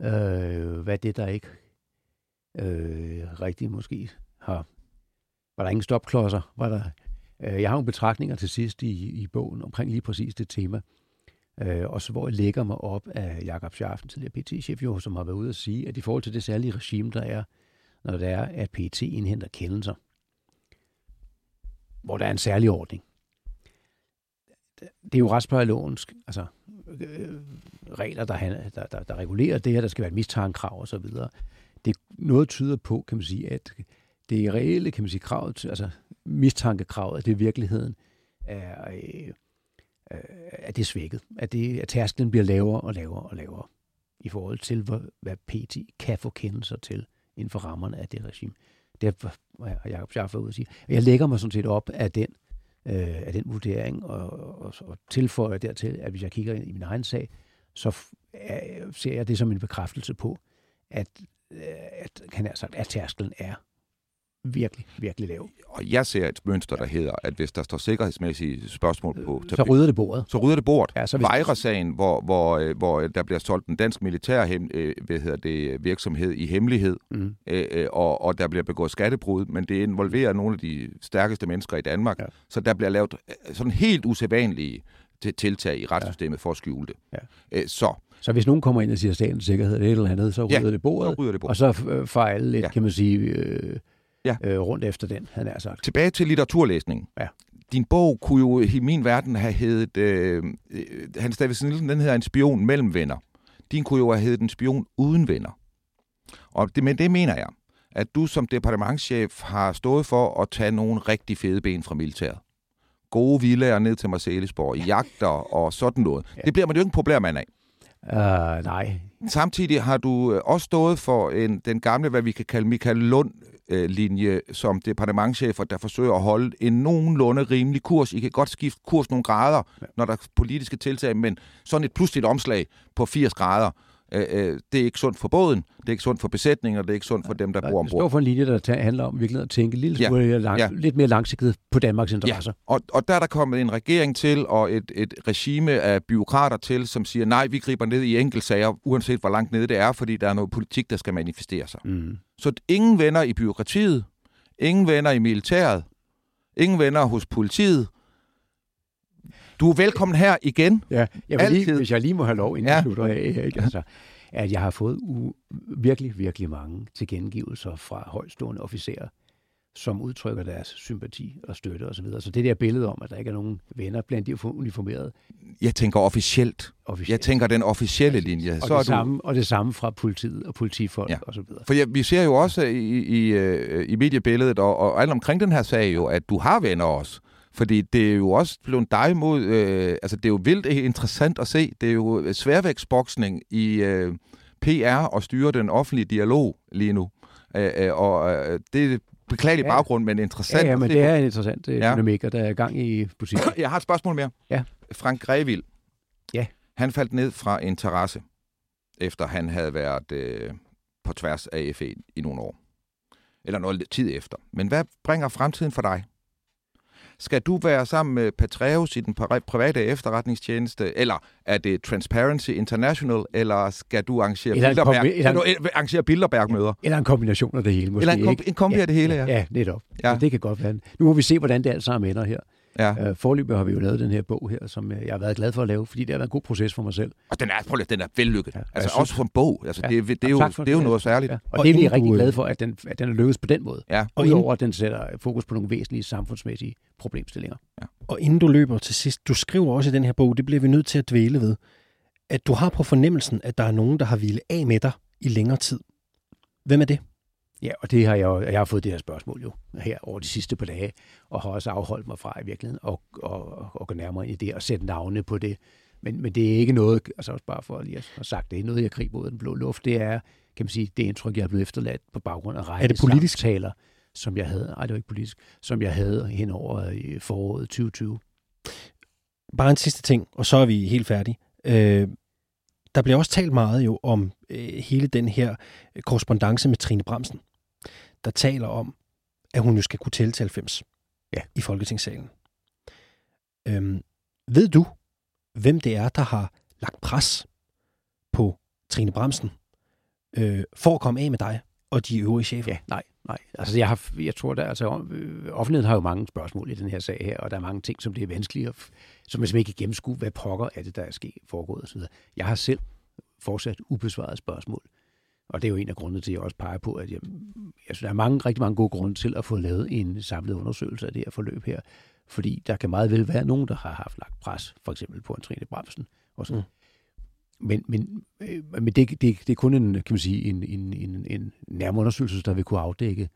Speaker 5: Øh, hvad det, der ikke øh, rigtig måske har... Var der ingen stopklodser? Var der, øh, jeg har nogle betragtninger til sidst i, i bogen omkring lige præcis det tema. Øh, og så hvor jeg lægger mig op af Jakob Scharfen, tidligere PT-chef, jo, som har været ude at sige, at i forhold til det særlige regime, der er, når det er, at PT indhenter kendelser, hvor der er en særlig ordning. Det er jo retsplejelovens, altså øh, regler, der, der, der, der regulerer det her, der skal være et mistankekrav og så videre. Det noget tyder på, kan man sige, at det reelle, kan man sige, kravet, til- altså mistankekravet, at det i virkeligheden er, øh, øh, at det er svækket. At, det, at tærsklen bliver lavere og lavere og lavere i forhold til, hvad, hvad PT kan få kendelser til inden for rammerne af det regime. Det har Jacob Schaffer ud at sige. Jeg lægger mig sådan set op af den, øh, af den vurdering og, og, og tilføjer dertil, at hvis jeg kigger ind i min egen sag, så er, ser jeg det som en bekræftelse på, at, øh, at, kan jeg sagt, at tærsklen er virkelig, virkelig lav.
Speaker 3: Og jeg ser et mønster, der hedder, at hvis der står sikkerhedsmæssige spørgsmål på
Speaker 5: Så rydder det bordet.
Speaker 3: så rydder det bort.
Speaker 5: Ja,
Speaker 3: Ja,
Speaker 5: så hvis-
Speaker 3: Vejre-sagen, hvor, hvor, øh, hvor der bliver solgt en dansk militær hem, øh, hvad hedder det, virksomhed i hemmelighed,
Speaker 5: Mm.
Speaker 3: øh, øh, og, og der bliver begået skattebrud, men det involverer nogle af de stærkeste mennesker i Danmark.
Speaker 5: Ja.
Speaker 3: Ja. Så der bliver lavet øh, sådan helt usædvanlige til- tiltag i retssystemet for at skjule det.
Speaker 5: Ja.
Speaker 3: Øh, så,
Speaker 5: Så hvis nogen kommer ind og siger, at statens sikkerhed er et eller andet, så
Speaker 3: Ja,
Speaker 5: rydder det bordet.
Speaker 3: så rydder det bort.
Speaker 5: Og så øh, får alle lidt, ja.
Speaker 3: Ja.
Speaker 5: kan man sige, øh,
Speaker 3: Ja.
Speaker 5: øh, rundt efter den, han har sagt.
Speaker 3: Tilbage til litteraturlæsningen.
Speaker 5: Ja.
Speaker 3: Din bog kunne jo i min verden have heddet, øh, øh, Hans Davidsen Nielsen, den hedder En spion mellem venner. Din kunne jo have heddet En spion uden venner. Og det, men det mener jeg, at du som departementschef har stået for at tage nogle rigtig fede ben fra militæret. Gode villager ned til Marcelisborg, jagter og sådan noget.
Speaker 5: Ja.
Speaker 3: Det bliver man jo ikke en problemmand af.
Speaker 5: Uh, nej,
Speaker 3: Samtidig har du øh, også stået for en, den gamle, hvad vi kan kalde Michael Lund-linje, som departementchefer, der forsøger at holde en nogenlunde rimelig kurs. I kan godt skifte kurs nogle grader, ja. når der er politiske tiltag, men sådan et pludseligt omslag på 80 grader, øh, øh, det er ikke sundt for båden, det er ikke sundt for besætningen, og det er ikke sundt for dem, der bor
Speaker 5: det står
Speaker 3: ombord.
Speaker 5: for en linje, der handler om virkelig at tænke lille
Speaker 3: Ja.
Speaker 5: smule lang,
Speaker 3: Ja.
Speaker 5: lidt mere langsigtet på Danmarks interesser.
Speaker 3: Og, og der er der kommet en regering til, og et, et regime af byråkrater til, som siger, nej, vi griber ned i enkeltsager, uanset hvor langt nede det er, fordi der er noget politik, der skal manifestere sig.
Speaker 5: Mm.
Speaker 3: Så ingen venner i byråkratiet, ingen venner i militæret, ingen venner hos politiet. Du er velkommen her igen.
Speaker 5: Ja, jeg vil lige, hvis jeg lige må have lov, inden
Speaker 3: Ja.
Speaker 5: jeg slutter af, ikke? Altså, at jeg har fået u- virkelig, virkelig mange tilkendegivelser fra højstående officerer, som udtrykker deres sympati og støtte osv. Så, videre. så det der billede om, at der ikke er nogen venner blandt de uniformerede
Speaker 3: Jeg tænker officielt.
Speaker 5: officerer,
Speaker 3: Jeg tænker den officielle linje.
Speaker 5: og,
Speaker 3: Så er
Speaker 5: det
Speaker 3: du,
Speaker 5: samme, og det samme fra politiet og politifolk
Speaker 3: Ja.
Speaker 5: og så videre.
Speaker 3: for ja, vi ser jo også i, i, øh, i mediebilledet og, og alt omkring den her sag jo, at du har venner også. Fordi det er jo også blevet dig mod... Øh, altså, det er jo vildt interessant at se. Det er jo sværvægtsboksning i øh, PR og styre den offentlige dialog lige nu. Øh, øh, og øh, det beklagelig
Speaker 5: Ja.
Speaker 3: baggrund, men interessant.
Speaker 5: Ja, ja, men det er en interessant øh,
Speaker 3: Ja.
Speaker 5: dynamik, og der er gang i butikken.
Speaker 3: Jeg har et spørgsmål mere.
Speaker 5: Ja.
Speaker 3: Frank Grevild.
Speaker 5: Ja.
Speaker 3: Han faldt ned fra en terrasse, efter han havde været øh, på tværs af FE i nogle år. Eller noget tid efter. Men hvad bringer fremtiden for dig? Skal du være sammen med Patreus i den pri- private efterretningstjeneste, eller er det Transparency International, eller skal du arrangere,
Speaker 5: Eller
Speaker 3: Bilderberg,
Speaker 5: kombi- eller en-
Speaker 3: du øh, arrangere Bilderberg-møder?
Speaker 5: Eller en kombination af det hele, måske
Speaker 3: Eller en, kom,
Speaker 5: ikke?
Speaker 3: en kombi af det hele, ja.
Speaker 5: Ja, netop.
Speaker 3: Ja.
Speaker 5: Ja. Det kan godt være. Nu må vi se, hvordan det alt sammen ender her.
Speaker 3: Ja.
Speaker 5: Uh, forløbig har vi jo lavet den her bog her, som øh, jeg har været glad for at lave, fordi det har været en god proces for mig selv.
Speaker 3: Og den er, prøv lige, den er vellykket.
Speaker 5: Ja,
Speaker 3: Ja, altså
Speaker 5: jeg
Speaker 3: også som bog. Altså,
Speaker 5: Ja.
Speaker 3: det, er- det, er
Speaker 5: Ja,
Speaker 3: jo,
Speaker 5: for
Speaker 3: det er jo
Speaker 5: det.
Speaker 3: noget særligt.
Speaker 5: Ja. Og,
Speaker 4: Og
Speaker 5: det er vi rigtig
Speaker 4: du, øh,
Speaker 5: glade for, at den, at den er lykkedes på den måde.
Speaker 3: Ja.
Speaker 5: Og Udover at den sætter fokus på nogle væsentlige samfundsmæssige problemstillinger.
Speaker 4: Og inden du løber til sidst, du skriver også i den her bog, det bliver vi nødt til at dvæle ved, at du har på fornemmelsen, at der er nogen, der har ville af med dig i længere tid. Hvem er det?
Speaker 5: Ja, og det har jeg, jo- jeg har fået det her spørgsmål jo her over de sidste par dage, og har også afholdt mig fra i virkeligheden at, at, at gå nærmere ind i det og sætte navne på det. Men, men det er ikke noget, altså også bare for lige at have sagt, det er noget, jeg griber ud af den blå luft. Det er, kan man sige, det indtryk, jeg er blevet efterladt på baggrund af række
Speaker 4: Er det politisk?
Speaker 5: samtaler, som jeg havde, nej det var ikke politisk, som jeg havde hen over i foråret 2020.
Speaker 4: Bare en sidste ting, og så er vi helt færdige. Øh, der bliver også talt meget jo om øh, hele den her korrespondence med Trine Bremsen, der taler om, at hun jo skal kunne tælle til 90
Speaker 5: Ja.
Speaker 4: i Folketingssalen. Øhm, ved du, hvem det er, der har lagt pres på Trine Bremsen øh, for at komme af med dig og de øvrige chefer?
Speaker 5: Ja, nej, nej. Altså, jeg, har, jeg tror, der, altså, øh, offentligheden har jo mange spørgsmål i den her sag her, og der er mange ting, som det er vanskeligt, at, som jeg simpelthen ikke kan gennemskue, hvad pokker er det, der er sket, foregået osv. Jeg har selv fortsat ubesvaret spørgsmål, og det er jo en af grundene til, at jeg også peger på, at jeg, jeg synes, der er mange, rigtig mange gode grunde til at få lavet en samlet undersøgelse af det her forløb her, fordi der kan meget vel være nogen, der har haft lagt pres, for eksempel på en Trine Bremsen. Og sådan.
Speaker 4: Mm.
Speaker 5: Men, men, øh, men det, det, det er kun en, kan man sige, en, en, en, en nærmere undersøgelse, der vil kunne afdække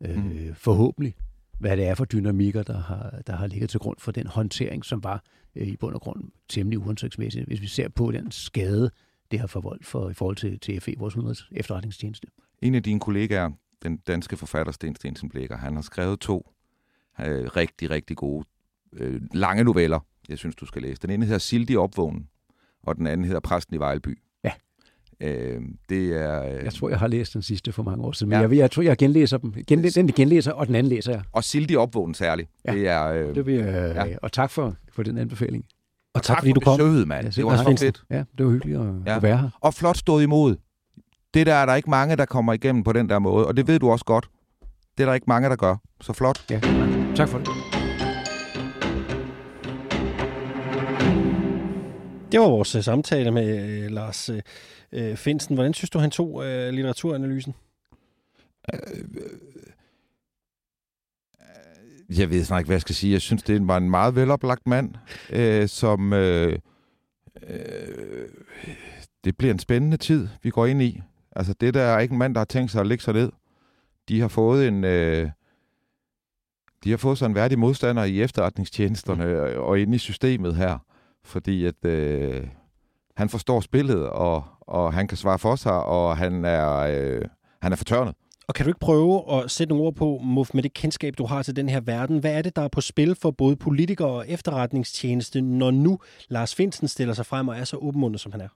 Speaker 5: øh, mm. forhåbentlig, hvad det er for dynamikker, der har, der har ligget til grund for den håndtering, som var øh, i bund og grund temmelig uhensigtsmæssigt, hvis vi ser på den skade, det har forvoldt for, i forhold til, til FE, vores udenrigs efterretningstjeneste.
Speaker 3: En af dine kollegaer, den danske forfatter Sten Stensen Blækker, han har skrevet to øh, rigtig, rigtig gode øh, lange noveller, jeg synes, du skal læse. Den ene hedder Sildi Opvågen, og den anden hedder Præsten i Vejlby.
Speaker 5: Ja.
Speaker 3: Øh, det er... Øh...
Speaker 5: Jeg tror, jeg har læst den sidste for mange år siden, men ja. jeg, jeg tror, jeg genlæser dem. Genlæ- den genlæser, og den anden læser jeg.
Speaker 3: Og Sildi Opvågen særligt.
Speaker 5: Ja.
Speaker 3: Det er... Øh...
Speaker 5: Det vil jeg, ja. Og tak for, for den anbefaling.
Speaker 3: Og tak, tak fordi du kom. Søde, mand. Ja,
Speaker 5: det
Speaker 3: var så fedt.
Speaker 5: Ja, det var hyggeligt at, ja. at være her.
Speaker 3: Og flot stået imod. Det der er der ikke mange, der kommer igennem på den der måde, og det ved du også godt. Det er der ikke mange, der gør. Så flot.
Speaker 5: Ja, tak for det.
Speaker 4: Det var vores uh, samtale med uh, Lars uh, Finsen. Hvordan synes du, han tog uh, litteraturanalysen?
Speaker 3: Jeg ved snart ikke, hvad jeg skal sige. Jeg synes, det var en meget veloplagt mand, øh, som... Øh, øh, det bliver en spændende tid, vi går ind i. Altså, det der er ikke en mand, der har tænkt sig at lægge sig ned. De har fået en... Øh, de har fået sådan en værdig modstander i efterretningstjenesterne mm. og inde i systemet her fordi at øh, han forstår spillet, og, og han kan svare for sig, og han er, øh, han er fortørnet.
Speaker 4: Og kan du ikke prøve at sætte nogle ord på, Muff, med det kendskab, du har til den her verden? Hvad er det, der er på spil for både politikere og efterretningstjeneste, når nu Lars Finsen stiller sig frem og er så åbenmundet, som han er?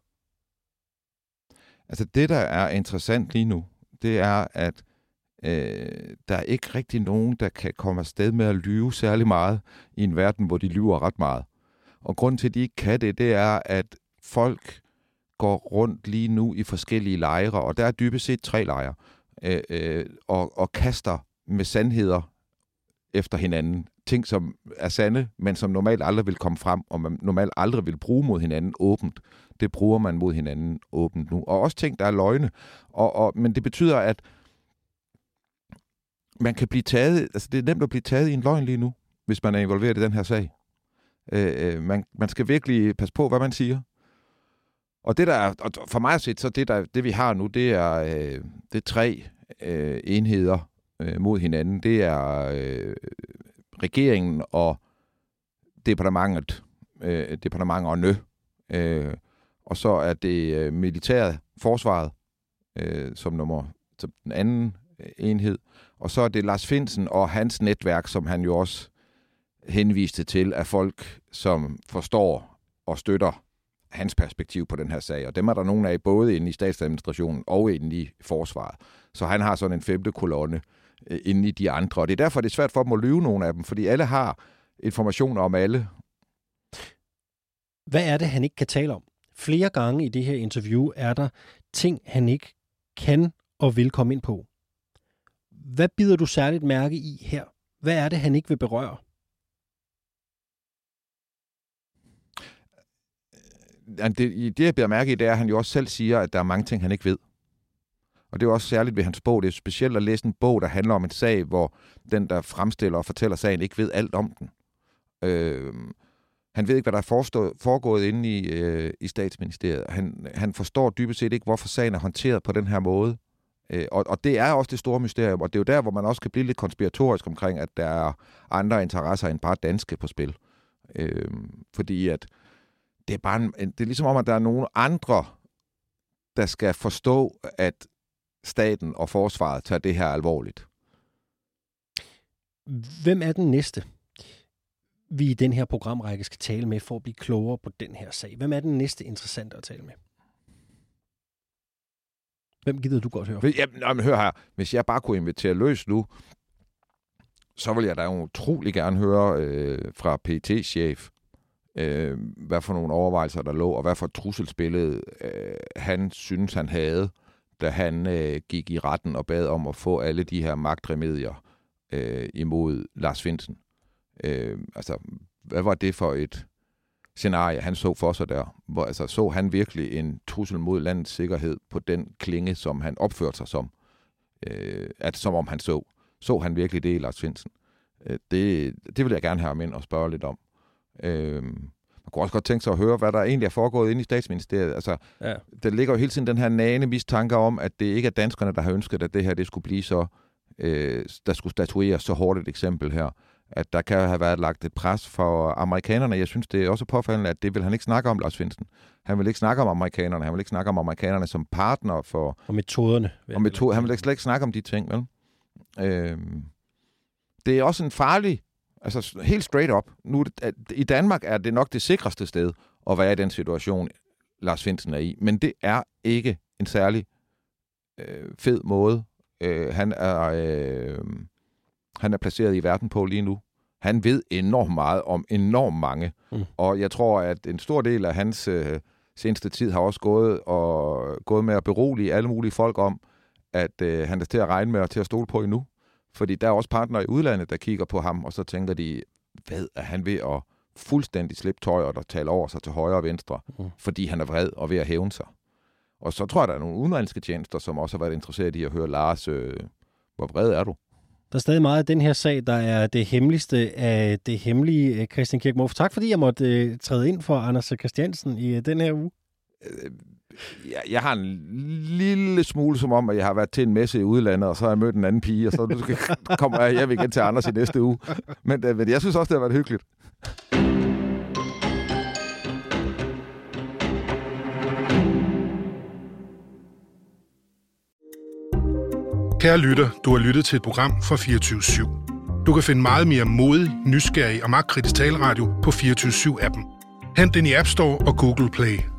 Speaker 3: Altså det, der er interessant lige nu, det er, at øh, der er ikke rigtig nogen, der kan komme afsted med at lyve særlig meget i en verden, hvor de lyver ret meget. Og grund til, at de ikke kan det, det er, at folk går rundt lige nu i forskellige lejre, og der er dybest set tre lejre, øh, øh, og, og kaster med sandheder efter hinanden. Ting, som er sande, men som normalt aldrig vil komme frem, og man normalt aldrig vil bruge mod hinanden åbent. Det bruger man mod hinanden åbent nu. Og også ting, der er løgne. Og, og, men det betyder, at man kan blive taget, altså det er nemt at blive taget i en løgn lige nu, hvis man er involveret i den her sag. Øh, øh, man, man skal virkelig passe på, hvad man siger. Og det der er, og for mig set, så det, der, det vi har nu, det er, øh, det er tre øh, enheder øh, mod hinanden. Det er øh, regeringen og departementet, øh, departementerne. Øh, og så er det øh, militæret, forsvaret, øh, som nummer som den anden øh, enhed. Og så er det Lars Finsen og hans netværk, som han jo også henviste til af folk, som forstår og støtter hans perspektiv på den her sag. Og dem er der nogen af både inde i statsadministrationen og inde i forsvaret. Så han har sådan en femte kolonne øh, inde i de andre. Og det er derfor, det er svært for dem at lyve nogle af dem, fordi alle har informationer om alle.
Speaker 4: Hvad er det, han ikke kan tale om? Flere gange i det her interview er der ting, han ikke kan og vil komme ind på. Hvad bider du særligt mærke i her? Hvad er det, han ikke vil berøre?
Speaker 3: Det, det, jeg bliver mærke i, det er, at han jo også selv siger, at der er mange ting, han ikke ved. Og det er også særligt ved hans bog. Det er specielt at læse en bog, der handler om en sag, hvor den, der fremstiller og fortæller sagen, ikke ved alt om den. Øh, han ved ikke, hvad der er forstået, foregået inde i, øh, i statsministeriet. Han, han forstår dybest set ikke, hvorfor sagen er håndteret på den her måde. Øh, og, og det er også det store mysterium, og det er jo der, hvor man også kan blive lidt konspiratorisk omkring, at der er andre interesser end bare danske på spil. Øh, fordi at det er bare en, det er ligesom om, at der er nogle andre, der skal forstå, at staten og forsvaret tager det her alvorligt.
Speaker 4: Hvem er den næste, vi i den her programrække skal tale med for at blive klogere på den her sag? Hvem er den næste interessante at tale med? Hvem gider du godt høre?
Speaker 3: Jamen, hør her. Hvis jeg bare kunne invitere løs nu, så vil jeg da utrolig gerne høre øh, fra pt chef øh, hvad for nogle overvejelser der lå, og hvad for et trusselsbillede øh, han synes, han havde, da han øh, gik i retten og bad om at få alle de her magtremedier øh, imod Lars Finsen. Øh, altså, hvad var det for et scenarie, han så for sig der? Hvor, altså, så han virkelig en trussel mod landets sikkerhed på den klinge, som han opførte sig som? Øh, at, som om han så. Så han virkelig det i Lars Finsen? Øh, det, det vil jeg gerne have ham ind og spørge lidt om. Øh, Man kunne også godt tænke sig at høre, hvad der egentlig er foregået inde i statsministeriet. Altså,
Speaker 4: Ja.
Speaker 3: der ligger jo hele tiden den her nane mistanke om, at det ikke er danskerne, der har ønsket, at det her det skulle blive så, øh, der skulle statueres så hårdt et eksempel her. At der kan have været lagt et pres for amerikanerne. Jeg synes, det er også påfaldende, at det vil han ikke snakke om, Lars Finsen. Han vil ikke snakke om amerikanerne. Han vil ikke snakke om amerikanerne som partner for,
Speaker 4: Og metoderne.
Speaker 3: og metode. Han vil slet ikke snakke om de ting, vel? Øhm, det er også en farlig, altså helt straight up. Nu, at I Danmark er det nok det sikreste sted at være i den situation, Lars Finsen er i. Men det er ikke en særlig øh, fed måde, øh, han, er, øh, han er placeret i verden på lige nu. Han ved enormt meget om enormt mange.
Speaker 4: Mm.
Speaker 3: Og jeg tror, at en stor del af hans øh, seneste tid har også gået, og, gået med at berolige alle mulige folk om, at øh, han er til at regne med og til at stole på endnu. Fordi der er også partnere i udlandet, der kigger på ham, og så tænker de, hvad er han ved at fuldstændig slippe tøjet og tale over sig til højre og venstre,
Speaker 4: Mm.
Speaker 3: fordi han er vred og ved at hævne sig. Og så tror jeg, der er nogle udenlandske tjenester, som også har været interesseret i at høre, Lars, øh, hvor vred er du?
Speaker 4: Der er stadig meget af den her sag, der er det hemmeligste af det hemmelige, øh, Christian Kirkmoff. Tak fordi jeg måtte øh, træde ind for Anders Christiansen i øh, den her uge.
Speaker 3: Jeg, jeg har en lille smule som om, at jeg har været til en messe i udlandet, og så har jeg mødt en anden pige, og så kommer jeg hjem igen til Anders i næste uge. Men, øh, men jeg synes også, det har været hyggeligt.
Speaker 6: Kære lytter, du har lyttet til et program fra 24 /7. Du kan finde meget mere modig, nysgerrig og magtkritisk taleradio på 24 7 appen Hent den i App Store og Google Play.